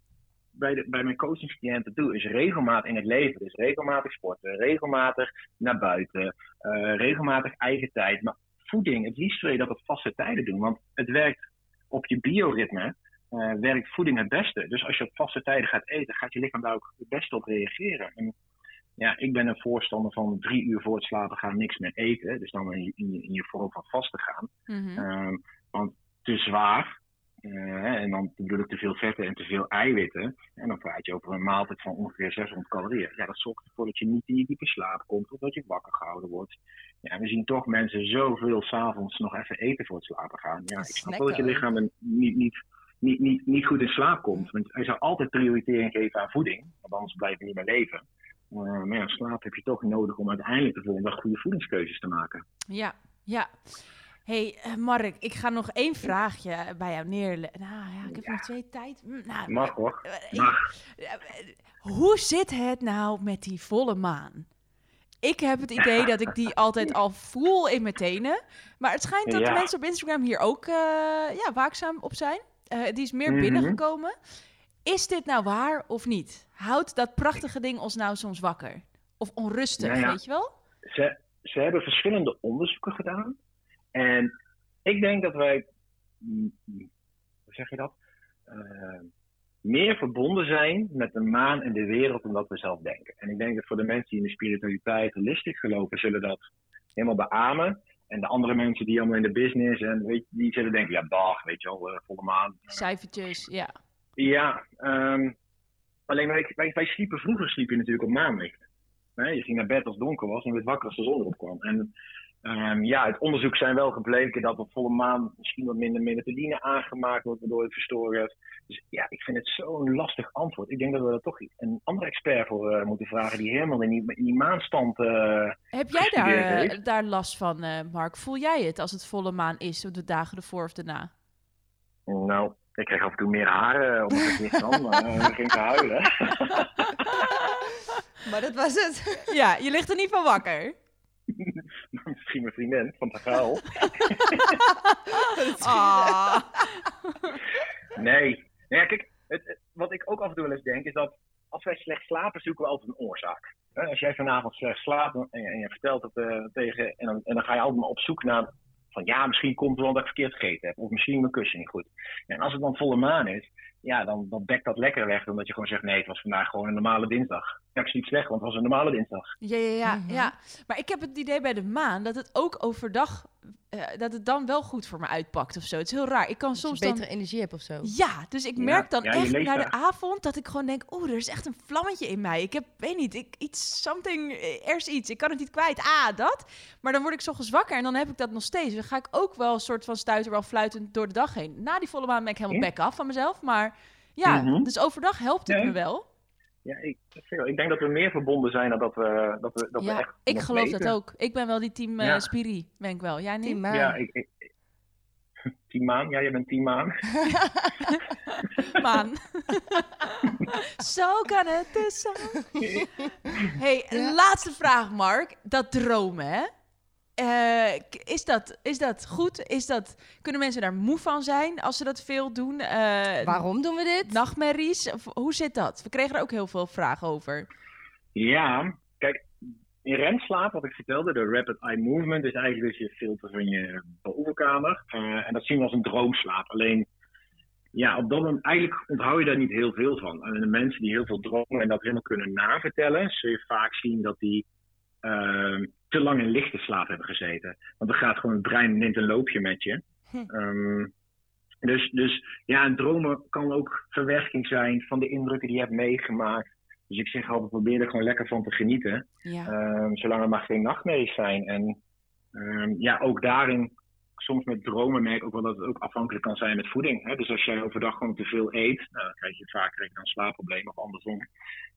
bij, de, bij mijn coachingscliënten doe, is regelmaat in het leven. Dus regelmatig sporten, regelmatig naar buiten, uh, regelmatig eigen tijd. Maar voeding, het liefst wil je dat op vaste tijden doen, want het werkt op je bioritme. Uh, werkt voeding het beste. Dus als je op vaste tijden gaat eten, gaat je lichaam daar ook het beste op reageren. En ja, ik ben een voorstander van drie uur voor het slapen gaan niks meer eten. Dus dan in je, in je, in je vorm van vasten gaan. Mm -hmm. want te zwaar, en dan bedoel ik te veel vetten en te veel eiwitten. En dan praat je over een maaltijd van ongeveer 600 calorieën. Ja, dat zorgt ervoor dat je niet in je diepe slaap komt of dat je wakker gehouden wordt. Ja, we zien toch mensen zoveel s'avonds nog even eten voor het slapen gaan. Ja, ik snap wel dat je lichaam niet, niet, niet, niet, niet goed in slaap komt. Want hij zou altijd prioritering geven aan voeding, want anders blijf je niet meer leven. Uh, maar ja, slaap heb je toch nodig om uiteindelijk de volgende dag goede voedingskeuzes te maken. Ja, ja. Hey, eh, Mark, ik ga nog één vraagje bij jou neerleggen. Nou ja, ik heb nog twee tijd. Hm, Nou, Mag hoor. eh, ik- Mag. eh, eh, hoe zit het nou met die volle maan? Ik heb het idee dat ik die (laughs) altijd al voel in mijn tenen. Maar het schijnt dat de mensen op Instagram hier ook eh, ja, waakzaam op zijn. Eh, die is meer Mhm. binnengekomen. Is dit nou waar of niet? Houdt dat prachtige ding ons nou soms wakker? Of onrustig, Nou ja. weet je wel? Ze, ze hebben verschillende onderzoeken gedaan. En ik denk dat wij, mm, mm, hoe zeg je dat? Eh, meer verbonden zijn met de maan en de wereld dan dat we zelf denken. En ik denk dat voor de mensen die in de spiritualiteit holistisch geloven, zullen dat helemaal beamen. En de andere mensen die allemaal in de business en weet, je, die zullen denken, ja dag, weet je wel, eh, volle maan. Cijfertjes, ja. Ja, ehm, alleen wij, wij, wij sliepen vroeger sliep je natuurlijk op maanlicht. Hè, je ging naar bed als het donker was en werd wakker als de zon erop kwam. En ehm, ja, uit onderzoek zijn wel gebleken dat op volle maan misschien wat minder melatonine aangemaakt wordt, waardoor het verstoord wordt. Dus ja, ik vind het zo'n lastig antwoord. Ik denk dat we er toch een andere expert voor eh, moeten vragen die helemaal in die, in die maanstand. eh, Heb jij daar, eh, heeft. daar last van, eh, Mark? Voel jij het als het volle maan is, of de dagen ervoor of daarna? nou, ik kreeg af en toe meer haren op mijn gezicht dan, maar ik ging te huilen. (laughs) (laughs) Maar dat was het. Ja, je ligt er niet van wakker. Misschien mijn vriendin van gehuil. (laughs) Ah. Nee. Nou ja, kijk, het, het- wat ik ook af en toe wel eens denk, is dat als wij slecht slapen, zoeken we altijd een oorzaak. Als jij vanavond slecht slaapt en je, en je vertelt het eh, tegen, en dan, en dan ga je altijd maar op zoek naar, van ja, misschien komt het wel dat ik verkeerd gegeten heb, of misschien mijn kussen niet goed. En als het dan volle maan is, ja, dan, dan dekt dat lekker weg, dan dat je gewoon zegt, nee, het was vandaag gewoon een normale dinsdag. Ja, ik sliep slecht, want het was een normale dinsdag. Ja, ja, ja, Mhm. ja. Maar ik heb het idee bij de maan dat het ook overdag, eh, dat het dan wel goed voor me uitpakt of zo. Het is heel raar. Ik kan Soms soms je dan... betere energie hebt of zo. Ja, dus ik Ja, merk dan ja, echt naar de avond dat ik gewoon denk, oeh, er is echt een vlammetje in mij. Ik heb, weet niet, ik, iets, something, eh, er is iets. Ik kan het niet kwijt. Ah, dat. Maar dan word ik 's ochtends wakker en dan heb ik dat nog steeds. Dan ga ik ook wel een soort van stuiter, wel fluitend door de dag heen. Na die volle maan ben ik helemaal Ja. back af van mezelf. Maar ja, Mhm. dus overdag helpt het Nee. me wel. Ja, ik, ik denk dat we meer verbonden zijn dan dat we, dat we, dat we ja, echt ik geloof weten. dat ook. Ik ben wel die team eh Ja. Spiri, ben ik wel. Jij niet? Team maan. Ja, ik, ik, (laughs) Team Maan, ja, jij bent Team Maan. (laughs) Maan. (laughs) Zo kan het dus zo. hey, Ja. laatste vraag, Mark. Dat dromen, hè? Eh, is, dat, is dat goed? Is dat, kunnen mensen daar moe van zijn als ze dat veel doen? Eh, Waarom doen we dit? Nachtmerries? Of hoe zit dat? We kregen er ook heel veel vragen over. Ja, kijk, in remslaap, wat ik vertelde, de rapid eye movement, is eigenlijk dus je filter van je bovenkamer. Eh, en dat zien we als een droomslaap. Alleen, ja, op dat moment, eigenlijk onthoud je daar niet heel veel van. En de mensen die heel veel dromen en dat helemaal kunnen navertellen, zul je vaak zien dat die ehm, te lang in lichte slaap hebben gezeten. Want dan gaat gewoon het brein neemt een loopje met je. Ehm, dus, dus ja, en dromen kan ook verwerking zijn van de indrukken die je hebt meegemaakt. Dus ik zeg altijd, probeer er gewoon lekker van te genieten. Ja. Ehm, zolang er maar geen nachtmerries zijn. En ehm, ja, ook daarin, soms met dromen merk ik ook wel dat het ook afhankelijk kan zijn met voeding. Hè? Dus als jij overdag gewoon te veel eet, nou, dan krijg je vaak krijg je dan slaapproblemen of andersom.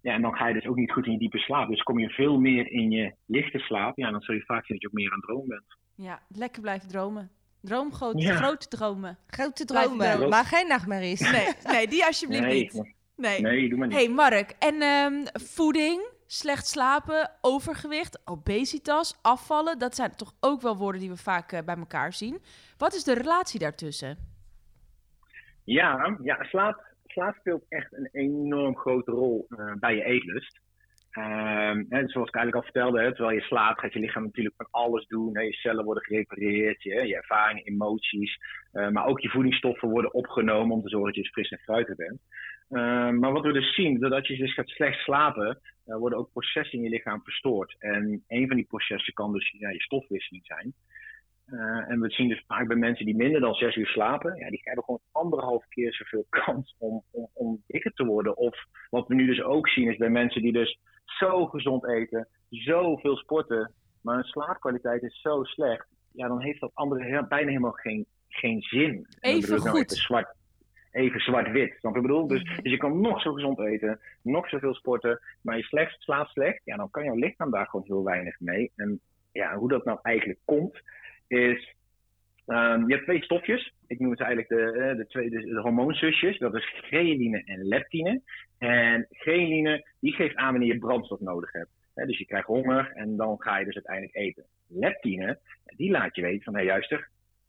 Ja, en dan ga je dus ook niet goed in je diepe slaap. Dus kom je veel meer in je lichte slaap, ja, dan zul je vaak zien dat je ook meer aan het dromen bent. ja, lekker blijven dromen. Droom groot, Ja. grote dromen. Grote dromen, dromen. maar geen nachtmerries. Nee, nee die alsjeblieft Nee, niet. Nee. nee, doe maar niet. Hey Mark, en ehm, voeding, slecht slapen, overgewicht, obesitas, afvallen, dat zijn toch ook wel woorden die we vaak eh, bij elkaar zien. Wat is de relatie daartussen? Ja, ja slaap, slaap speelt echt een enorm grote rol eh, bij je eetlust. Ehm, zoals ik eigenlijk al vertelde, terwijl je slaapt gaat je lichaam natuurlijk van alles doen. Je cellen worden gerepareerd, je, je ervaringen, emoties. eh, maar ook je voedingsstoffen worden opgenomen om te zorgen dat je fris en fruitig bent. Ehm, maar wat we dus zien, doordat je dus gaat slecht slapen, eh, worden ook processen in je lichaam verstoord. En een van die processen kan dus ja, je stofwisseling zijn. Eh, en we zien dus vaak bij mensen die minder dan zes uur slapen, ja, die hebben gewoon anderhalf keer zoveel (laughs) kans om, om dikker te worden. Of wat we nu dus ook zien is bij mensen die dus zo gezond eten, zoveel sporten, maar hun slaapkwaliteit is zo slecht. Ja, dan heeft dat andere bijna helemaal geen, geen zin. Even nou goed. even zwart, even zwart-wit. Snap je ik bedoel? Dus, dus je kan nog zo gezond eten, nog zoveel sporten, maar je slecht, slaapt slecht, ja, dan kan jouw lichaam daar gewoon heel weinig mee. En ja, hoe dat nou eigenlijk komt, is Ehm, je hebt twee stofjes. Ik noem het eigenlijk de, eh, de, twee, de, hormoonzusjes. Dat is ghreline en leptine. En ghreline die geeft aan wanneer je brandstof nodig hebt. Dus je krijgt honger en dan ga je dus uiteindelijk eten. Leptine, die laat je weten van, hé hey,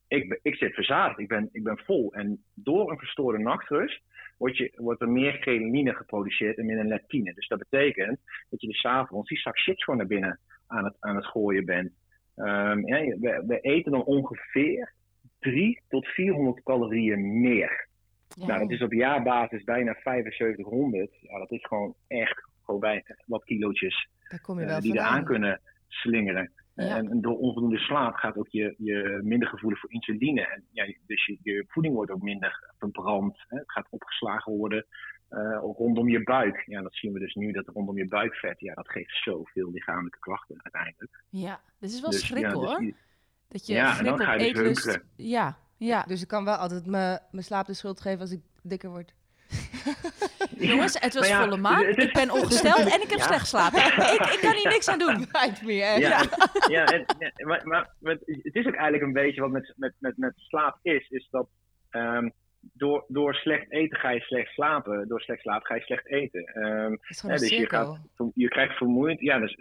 ik, ik zit verzadigd, ik ben, ik ben vol. En door een verstoorde nachtrust wordt, je, wordt er meer ghreline geproduceerd en minder leptine. Dus dat betekent dat je dus avonds die zak chips gewoon naar binnen aan het, aan het gooien bent. Ehm, ja, we, we eten dan ongeveer 3 tot 400 calorieën meer. Nou, dat is op jaarbasis bijna 7500. Ja, dat is gewoon echt gewoon bij wat kilootjes Daar kom je eh, wel die eraan kunnen slingeren. Ja. En, en door onvoldoende slaap gaat ook je, je minder gevoelig voor insuline. En, ja, dus je, je voeding wordt ook minder verbrand. Hè. Het gaat opgeslagen worden eh, rondom je buik. Ja, dat zien we dus nu, dat rondom je buikvet, ja, dat geeft zoveel lichamelijke klachten uiteindelijk. Ja, dit is wel Dus, schrik ja, dus hoor. die- Dat je Ja, en grip dan op ga je dus eetlust... Ja, ja. Dus ik kan wel altijd me- mijn slaap de schuld geven als ik dikker word. (laughs) Jongens, het was ja, volle maan. het Ik ben ongesteld en ik heb Ja. slecht geslapen. Ik, ik kan hier niks aan doen. (laughs) Ja, en- ja, en, ja, maar, maar het het is ook eigenlijk een beetje wat met, met, met, met slaap is, is dat ehm, door, door slecht eten ga je slecht slapen, door slecht slapen ga je slecht eten. Ehm, is dus je, gaat, je krijgt vermoeid, ja, dus,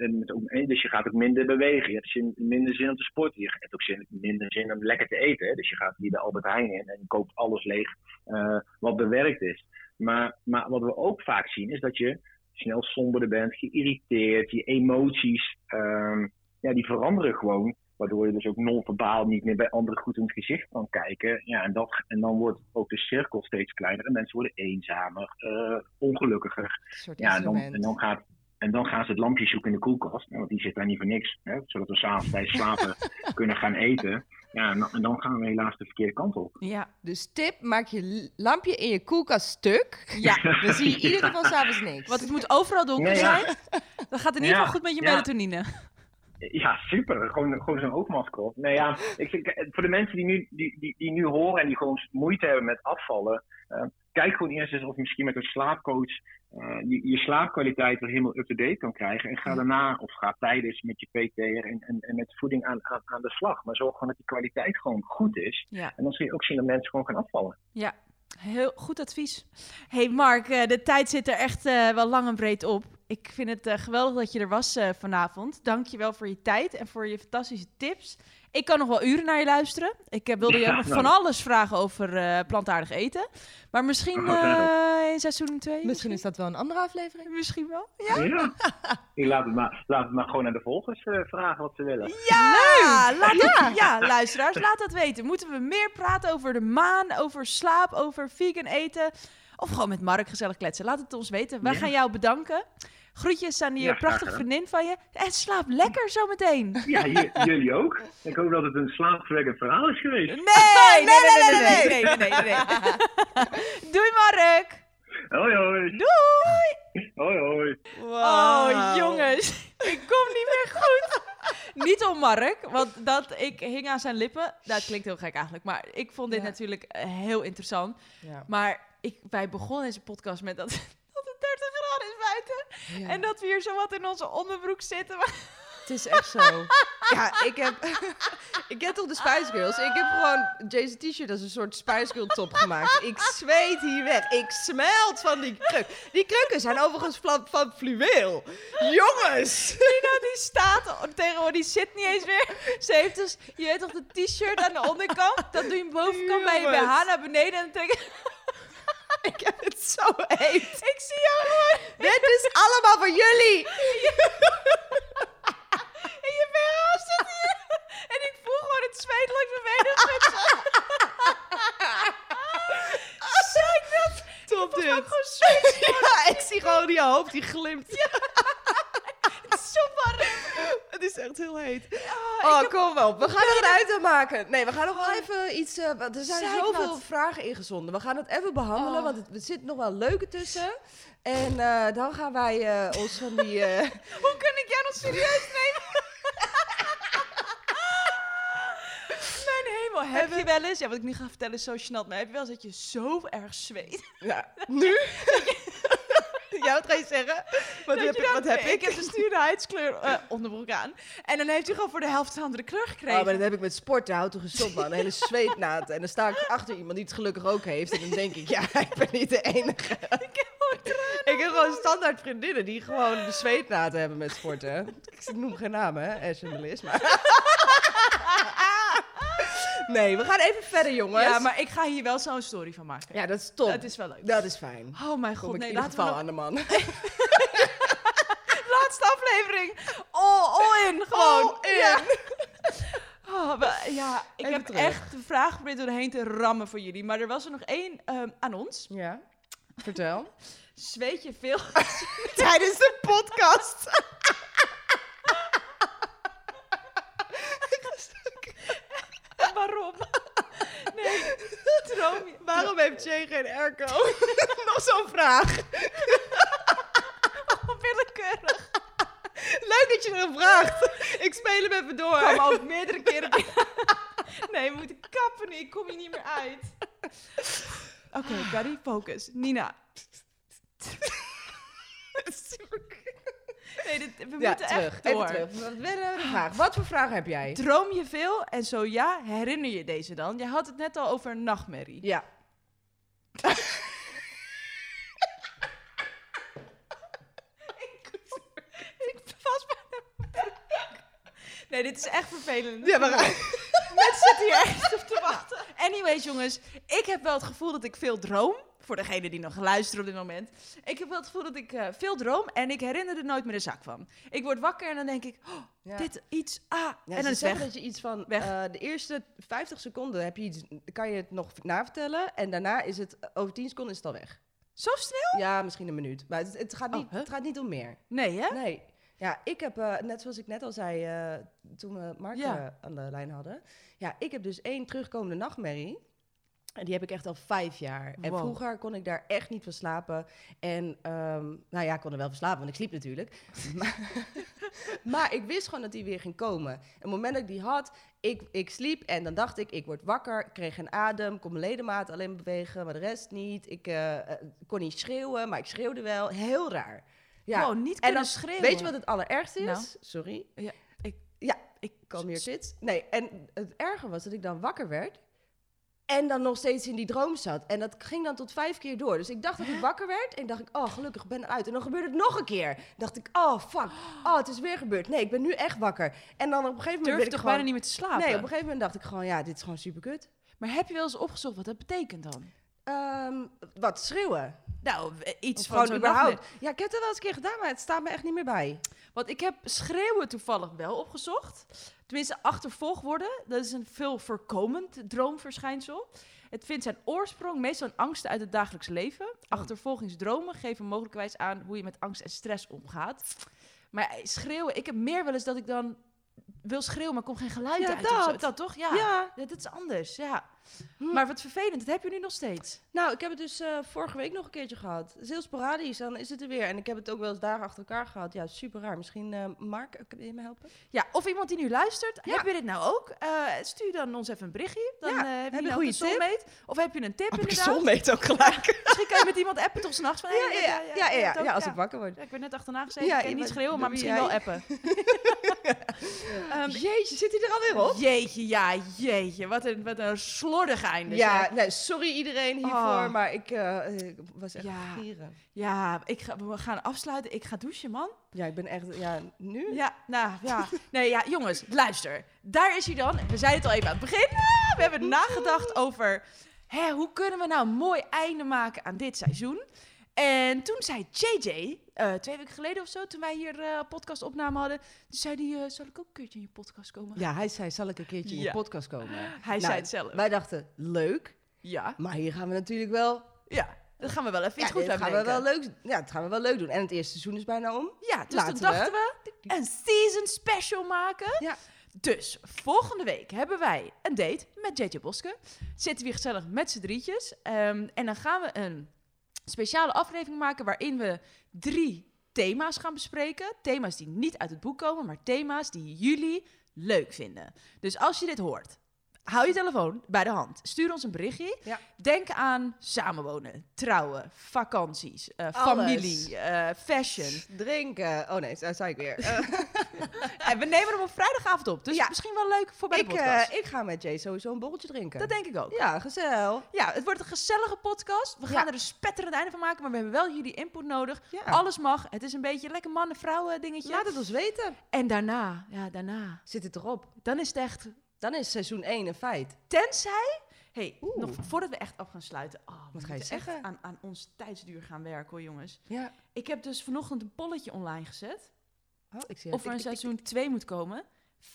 dus je gaat ook minder bewegen. Je hebt zin, minder zin om te sporten. Je hebt ook zin, minder zin om lekker te eten. Hè. Dus je gaat hier de Albert Heijn in en koopt alles leeg eh, wat bewerkt is. Maar, maar wat we ook vaak zien is dat je snel somberder bent, geïrriteerd, je emoties, ehm, ja, die veranderen gewoon. Waardoor je dus ook non-verbaal niet meer bij anderen goed in het gezicht kan kijken. Ja, en, dat, en dan wordt ook de cirkel steeds kleiner. En mensen worden eenzamer, eh, ongelukkiger. Ja, en dan, en, dan gaat, en dan gaan ze het lampje zoeken in de koelkast. hè, Want die zit daar niet voor niks. Hè, zodat we s'avonds bij (laughs) slapen kunnen gaan eten. Ja, en dan, en dan gaan we helaas de verkeerde kant op. Ja, Dus tip, maak je lampje in je koelkast stuk. ja. Dan zie je in ieder geval s'avons niks. Want het moet overal donker Nee, ja. zijn. Dan gaat het in ieder Ja, geval goed met je ja. melatonine. Ja, super. Gewoon, gewoon zo'n oogmasker op. Nee, ja, ik, ik- voor de mensen die nu, die, die, die nu horen en die gewoon moeite hebben met afvallen. eh, kijk gewoon eerst eens of je misschien met een slaapcoach eh, je, je slaapkwaliteit weer helemaal up-to-date kan krijgen. En ga daarna, of ga tijdens met je PT'er en, en, en met voeding aan, aan, aan de slag. Maar zorg gewoon dat die kwaliteit gewoon goed is. Ja. En dan zul je ook zien dat mensen gewoon gaan afvallen. Ja, heel goed advies. hey Mark, eh, de tijd zit er echt eh, wel lang en breed op. Ik vind het eh, geweldig dat je er was vanavond. Dank je wel voor je tijd en voor je fantastische tips. Ik kan nog wel uren naar je luisteren. Ik eh, wilde je Ja, nog nou. van alles vragen over eh, plantaardig eten. Maar misschien Oh, eh, in seizoen 2? Misschien is dat wel een andere aflevering. Misschien wel. Ja, Ja. (laughs) Ik laat, het maar, laat het maar gewoon aan de volgers eh, vragen wat ze willen. ja, laat het- ja, luisteraars, laat dat weten. Moeten we meer praten over de maan, over slaap, over vegan eten? Of gewoon met Mark gezellig kletsen? Laat het ons weten. Wij Ja. gaan jou bedanken. Groetjes aan die ja, prachtige vriendin van je. En slaap lekker zometeen. Ja, jullie ook. Ik hoop dat het een slaapverwekkend verhaal is geweest. Nee, nee, nee, nee, nee, nee, nee. Doei Mark. Hoi, hoi. Doei. Hoi, hoi. Wow. Oh, jongens. Ik kom niet meer goed. niet om Mark, want dat ik hing aan zijn lippen. Dat klinkt heel gek eigenlijk, maar ik vond dit natuurlijk heel interessant. Ja. Maar ik, wij begonnen deze podcast met dat dat het 30 graden is buiten. Ja. En dat we hier zo wat in onze onderbroek zitten. Maar Het is echt zo. ja, ik heb, (laughs) ik heb toch de Spice Girls. Ik heb gewoon Jason T-shirt als een soort Spice Girl top gemaakt. Ik zweet hier weg. Ik smelt van die kruk. Die krukken zijn overigens van, van fluweel. Jongens! Nina die staat tegenwoordig, die zit niet eens meer. Ze heeft dus, je weet toch, de t-shirt aan de onderkant. Dat doe je bovenkant bij je. BH naar beneden. En dan trek Ik heb het zo heet. ik zie is allemaal voor jullie. (laughs) in je BH zit hier. En ik voel gewoon het zweet langs mijn benen zwitsen. Zeg dat? Top Ik dit. gewoon (laughs) zweet. Ja, ik zie gewoon je hoofd die glimt. Op. We gaan er een maken. Nee, we gaan nog wel even iets... eh, er zijn zoveel vragen ingezonden. We gaan het even behandelen, Oh. want het, er zit nog wel leuke tussen. En eh, dan gaan wij eh, ons van die... (laughs) Hoe kan ik jou nog serieus nemen? (laughs) Mijn hemel, heb je wel eens... Ja, wat ik nu ga vertellen is zo gênant, maar heb je wel eens dat je zo erg zweet? ja, nu? (laughs) Wat ga je zeggen? Wat, heb, ik- wat heb ik? Ik heb de stuurde huidskleur eh, onderbroek aan. En dan heeft hij gewoon voor de helft een andere kleur gekregen. Oh, maar dat heb ik met sporten. Houd toch gestopt, man. Een hele zweetnaad. En dan sta ik achter iemand die het gelukkig ook heeft. En dan denk ik, ja, (laughs) ik ben niet de enige. Ik heb gewoon standaard vriendinnen die gewoon de zweetnaad hebben met sporten. Ik noem geen namen, hè, en Melis, maar... (laughs) Nee, we gaan even verder, jongens. Ja, maar ik ga hier wel zo'n story van maken. Ja, dat is top. Het is wel leuk. Dat is fijn. Oh mijn Kom god, ik nee, laten we nog... aan de man. (laughs) Laatste aflevering. All, all in, gewoon. All in. Ja. Oh, ja, ik Even heb terug. echt de vraag geprobeerd doorheen te rammen voor jullie. Maar er was er nog één ehm, aan ons. Ja, vertel. (laughs) Zweet je veel? (laughs) Tijdens de podcast. Waarom? Nee, droom je. Waarom heeft Jay geen airco? (laughs) Nog zo'n vraag. (laughs) Willekeurig. Leuk dat je erom vraagt. Ik speel hem even door. kwam ook meerdere keren. (laughs) nee, we moeten kappen nu. Ik kom hier niet meer uit. Oké, Carrie, focus. Nina. Nee, dit, we Ja, moeten terug. echt door. Even terug. Wat vraag? Wat voor vraag heb jij? Droom je veel? En zo ja, herinner je deze dan? Je had het net al over een nachtmerrie. Ja. (laughs) Nee, dit is echt vervelend. Ja, maar Mensen zitten hier echt op te wachten. Anyways, jongens. Ik heb wel het gevoel dat ik veel droom. Voor degene die nog luisteren op dit moment. Ik heb wel het gevoel dat ik eh, veel droom. En ik herinner er nooit meer een zak van. Ik word wakker en dan denk ik... Oh, Ja. dit, iets, ah. Ja, en dan is weg. dat je iets van Weg. eh, de eerste 50 seconden heb je iets, kan je het nog navertellen en daarna is het over 10 seconden is het al weg. Zo snel? Ja, misschien een minuut, maar het, het gaat niet, Oh, huh? het gaat niet om meer. Nee, hè? Nee. Ja, ik heb, eh, net zoals ik net al zei toen we Mark Ja. aan de lijn hadden. Ja, ik heb dus één terugkomende nachtmerrie. En die heb ik echt al vijf jaar. En Wow. vroeger kon ik daar echt niet van slapen. En ehm, nou ja, ik kon er wel van slapen, want ik sliep natuurlijk. (laughs) maar, maar ik wist gewoon dat die weer ging komen. En het moment dat ik die had, ik, ik sliep en dan dacht ik, ik word wakker, ik kreeg geen adem, kon mijn ledemaat alleen bewegen, maar de rest niet. Ik eh, eh, kon niet schreeuwen, maar ik schreeuwde wel. Heel raar. Ja. Niet En kunnen dan, schreeuwen. Weet je wat het allerergste is? Nou. Sorry. Ja, ik... Ja, ik Kom hier zit. Nee, en het erge was dat ik dan wakker werd. En dan nog steeds in die droom zat. En dat ging dan tot vijf keer door. Dus ik dacht dat ik wakker werd. En dacht ik, oh gelukkig, ik ben eruit. En dan gebeurde het nog een keer. dacht ik, oh fuck. Oh, het is weer gebeurd. Nee, ik ben nu echt wakker. En dan op een gegeven moment Durf werd je ik toch gewoon... bijna niet meer te slapen? Nee, op een gegeven moment dacht ik gewoon, ja, dit is gewoon super kut. Maar heb je wel eens opgezocht wat dat betekent dan? Ehm, wat, schreeuwen? Nou, eh, iets Of van überhaupt? Ja, ik heb het wel eens een keer gedaan, maar het staat me echt niet meer bij. Want ik heb schreeuwen toevallig wel opgezocht. Tenminste, achtervolg worden. Dat is een veel voorkomend droomverschijnsel. Het vindt zijn oorsprong meestal in angsten uit het dagelijks leven. Achtervolgingsdromen geven mogelijkwijs aan hoe je met angst en stress omgaat. Maar schreeuwen, ik heb meer wel eens dat ik dan wil schreeuwen, maar komt geen geluid Ja, uit. of zo. dat. dat toch? Ja. Ja. Ja, dit is anders, ja. Hm. Maar wat vervelend, dat heb je nu nog steeds. Nou, ik heb het dus eh, vorige week nog een keertje gehad. Het is heel sporadisch, dan is het er weer. En ik heb het ook wel eens dagen achter elkaar gehad. Ja, super raar. Misschien, eh, Mark, kun je me helpen? Ja, of iemand die nu luistert, Ja. heb je dit nou ook? Eh, stuur dan ons even een berichtje. Dan Ja, heb heb je een goede een soulmate. Of heb je een tip Heb een inderdaad? soulmate ook gelijk? Misschien kan je met iemand appen toch s'nachts. (laughs) Ja, ja, ja, ja, ja, als ik wakker word. Ik ben net achterna gezeten. Ja, ik kan niet schreeuwen, maar misschien wel appen. (laughs) Ehm, Jeetje, zit hij er alweer op? jeetje, ja, jeetje. Wat een, wat een slordig einde. Ja, zeg. nee, sorry iedereen hiervoor, Oh. maar ik, eh, ik was echt Ja. gieren. Ja, ik ga, we gaan afsluiten. Ik ga douchen, man. Ja, ik ben echt, ja, nu? Ja, nou ja. Nee, ja, jongens, luister. Daar is hij dan. We zeiden het al even aan het begin. Ah, We hebben nagedacht over hè, hoe kunnen we nou een mooi einde maken aan dit seizoen. En toen zei JJ, eh, twee weken geleden of zo, toen wij hier eh podcast opname hadden, toen zei hij, eh, zal ik ook een keertje in je podcast komen? Ja, hij zei, zal ik een keertje in je Ja. podcast komen? (laughs) Hij Nou, zei het zelf. Wij dachten, leuk, Ja, maar hier gaan we natuurlijk wel... ja. Dat gaan we wel even Ja, iets goed dit aan gaan we wel leuk, ja, dat gaan we wel leuk doen. En het eerste seizoen is bijna om. Ja, dus Laten toen dachten we een season special maken. Ja. Dus volgende week hebben wij een date met JJ Boske. Zitten we hier gezellig met z'n drietjes. Ehm, en dan gaan we een speciale aflevering maken waarin we drie thema's gaan bespreken. Thema's die niet uit het boek komen, maar thema's die jullie leuk vinden. Dus als je dit hoort, Hou je telefoon bij de hand. Stuur ons een berichtje. Ja. Denk aan samenwonen, trouwen, vakanties, eh, familie, eh, fashion. Drinken. Oh nee, daar zei ik weer. (laughs) Eh, En we nemen hem op vrijdagavond op. Dus Ja. misschien wel leuk voor bij de podcast. ik ga met Jay sowieso een borreltje drinken. dat denk ik ook. Ja, gezellig. Ja, het wordt een gezellige podcast. We gaan Ja. er een spetterend einde van maken, maar we hebben wel jullie input nodig. Alles mag. Het is een beetje lekker mannen-vrouwen dingetje. Laat het ons weten. En daarna, ja, daarna, Zit het erop? dan is het echt... Dan is seizoen 1 een feit. Tenzij... hey, Oeh. nog voordat we echt af gaan sluiten. Oh, we Wat ga je echt zeggen? Aan, aan ons tijdsduur gaan werken, hoor, jongens. Ja. Ik heb dus vanochtend een polletje online gezet. Oh, ik zie of er een seizoen 2 moet komen. 95%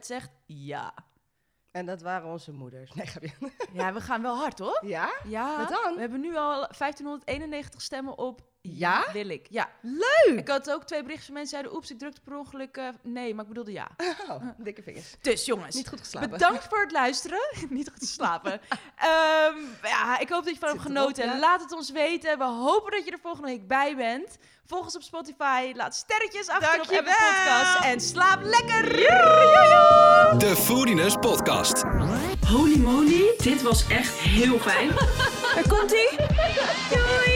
zegt ja. En dat waren onze moeders. Nee, ga. Ja, we gaan wel hard, hoor. Ja? Ja. Wat dan? We hebben nu al 1591 stemmen op. Ja? Wil ik. Ja. Leuk! Ik had ook twee berichten van mensen die zeiden, oeps, ik drukte per ongeluk. eh, nee, maar ik bedoelde ja. Oh, dikke vingers. Dus jongens, Niet goed geslapen. bedankt voor het luisteren. (laughs) Niet goed te slapen. Ehm, ja, ik hoop dat je van hebt genoten. ja. Laat het ons weten. We hopen dat je er volgende week bij bent. Volg ons op Spotify. Laat sterretjes achter op Dankjewel. Apple Podcast. En slaap lekker. De Foodiness Podcast. Holy moly, dit was echt heel fijn. (laughs) Daar komt ie. Doei.